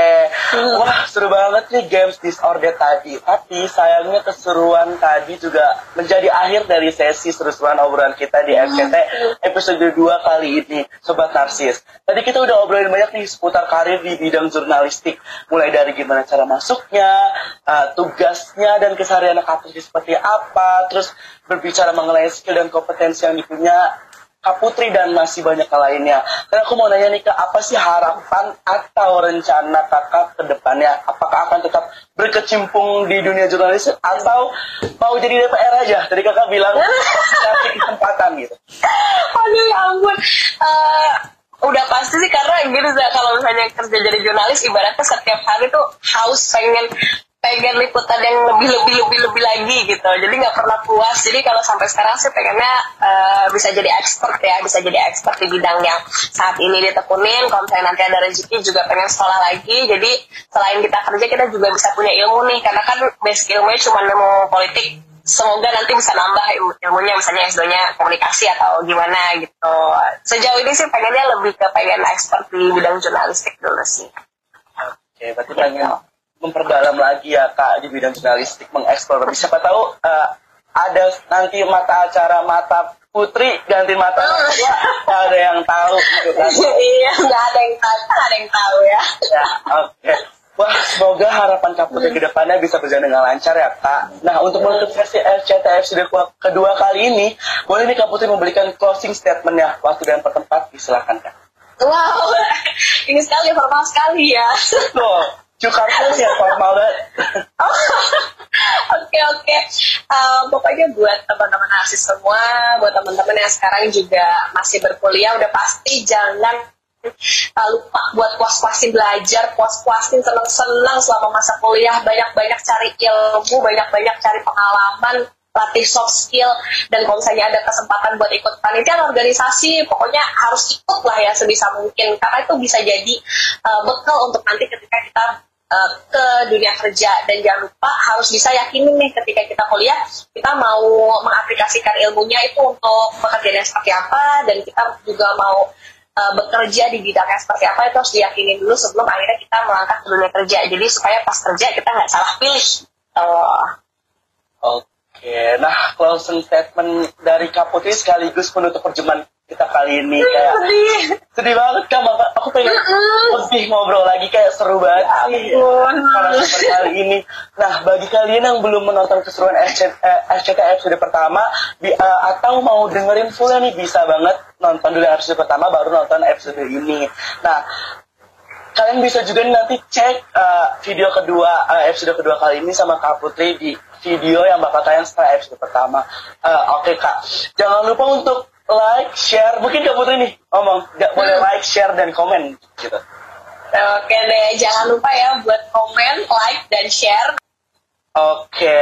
wah seru banget nih games that tadi. Tapi sayangnya keseruan tadi juga menjadi akhir dari sesi seru-seruan obrolan kita di FCT episode 2 kali ini, Sobat Narsis. Tadi kita udah obrolin banyak nih seputar karir di bidang jurnalistik. Mulai dari gimana cara masuknya, uh, tugasnya, dan keseharian Putri seperti apa. Terus berbicara mengenai skill dan kompetensi yang dipunya Kak Putri dan masih banyak hal lainnya. Dan aku mau nanya nih Kak, apa sih harapan atau rencana kakak ke depannya? Apakah akan tetap berkecimpung di dunia jurnalistik atau mau jadi DPR aja? Tadi kakak bilang kasih kesempatan gitu. Aduh ya ampun. Eh, udah pasti sih karena gini kalau misalnya kerja jadi jurnalis ibaratnya setiap hari tuh haus pengen pengen liputan yang lebih lebih lebih lebih lagi gitu. Jadi nggak pernah puas. Jadi kalau sampai sekarang sih pengennya uh, bisa jadi expert ya bisa jadi expert di bidang yang saat ini ditekunin kalau misalnya nanti ada rezeki juga pengen sekolah lagi. Jadi selain kita kerja kita juga bisa punya ilmu nih. Karena kan basic ilmunya cuma ilmu politik. Semoga nanti bisa nambah ilmu ilmunya misalnya S2-nya komunikasi atau gimana gitu. Sejauh ini sih pengennya lebih ke pengen expert di bidang jurnalistik dulu sih. Oke berarti pengen memperdalam lagi ya kak di bidang jurnalistik mengeksplor lebih siapa tahu uh, ada nanti mata acara mata putri ganti mata oh. ya ada yang tahu gitu kan [laughs] iya nggak ada yang tahu nggak ada yang tahu ya ya oke okay. Wah, semoga harapan Kak Putri hmm. ke depannya bisa berjalan dengan lancar ya, Kak. Nah, untuk menutup sesi RCTF sudah kedua kali ini, boleh nih Kak Putri memberikan closing statement ya, waktu dan tempat, silakan Kak. Wow, [laughs] ini sekali formal sekali ya. Tuh, Jakarta ya formal banget. [laughs] Oke oke. Eh, pokoknya buat teman-teman asis semua, buat teman-teman yang sekarang juga masih berkuliah, udah pasti jangan uh, lupa buat puas-puasin belajar, puas-puasin seneng-seneng selama masa kuliah, banyak-banyak cari ilmu, banyak-banyak cari pengalaman, latih soft skill dan kalau misalnya ada kesempatan buat ikut panitia organisasi pokoknya harus ikut lah ya sebisa mungkin karena itu bisa jadi uh, bekal untuk nanti ketika kita Eh, ke dunia kerja. Dan jangan lupa harus bisa yakinin nih ketika kita kuliah kita mau mengaplikasikan ilmunya itu untuk pekerjaan yang seperti apa dan kita juga mau uh, bekerja di bidang yang seperti apa itu harus diyakinin dulu sebelum akhirnya kita melangkah ke dunia kerja. Jadi supaya pas kerja kita nggak salah pilih. Uh. Oke, nah closing statement dari Kaputri sekaligus penutup perjumpaan kita kali ini kayak sedih, sedih banget kan maka aku pengen lebih ngobrol lagi kayak seru banget ya sih. seperti kali ini. Nah bagi kalian yang belum menonton keseruan SCTF eh, episode pertama bi, uh, atau mau dengerin full nih bisa banget nonton dulu episode pertama baru nonton episode ini. Nah kalian bisa juga nanti cek uh, video kedua uh, episode kedua kali ini sama Kak Putri di video yang bakal tayang setelah episode pertama. Uh, Oke okay, Kak, jangan lupa untuk like, share. Mungkin Kak Putri nih ngomong, nggak hmm. boleh like, share, dan komen gitu. Oke deh, jangan lupa ya buat komen, like, dan share. Oke,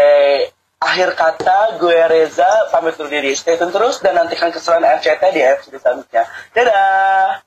akhir kata gue Reza pamit undur diri. Stay tune terus dan nantikan keseruan FCT di episode selanjutnya. Dadah!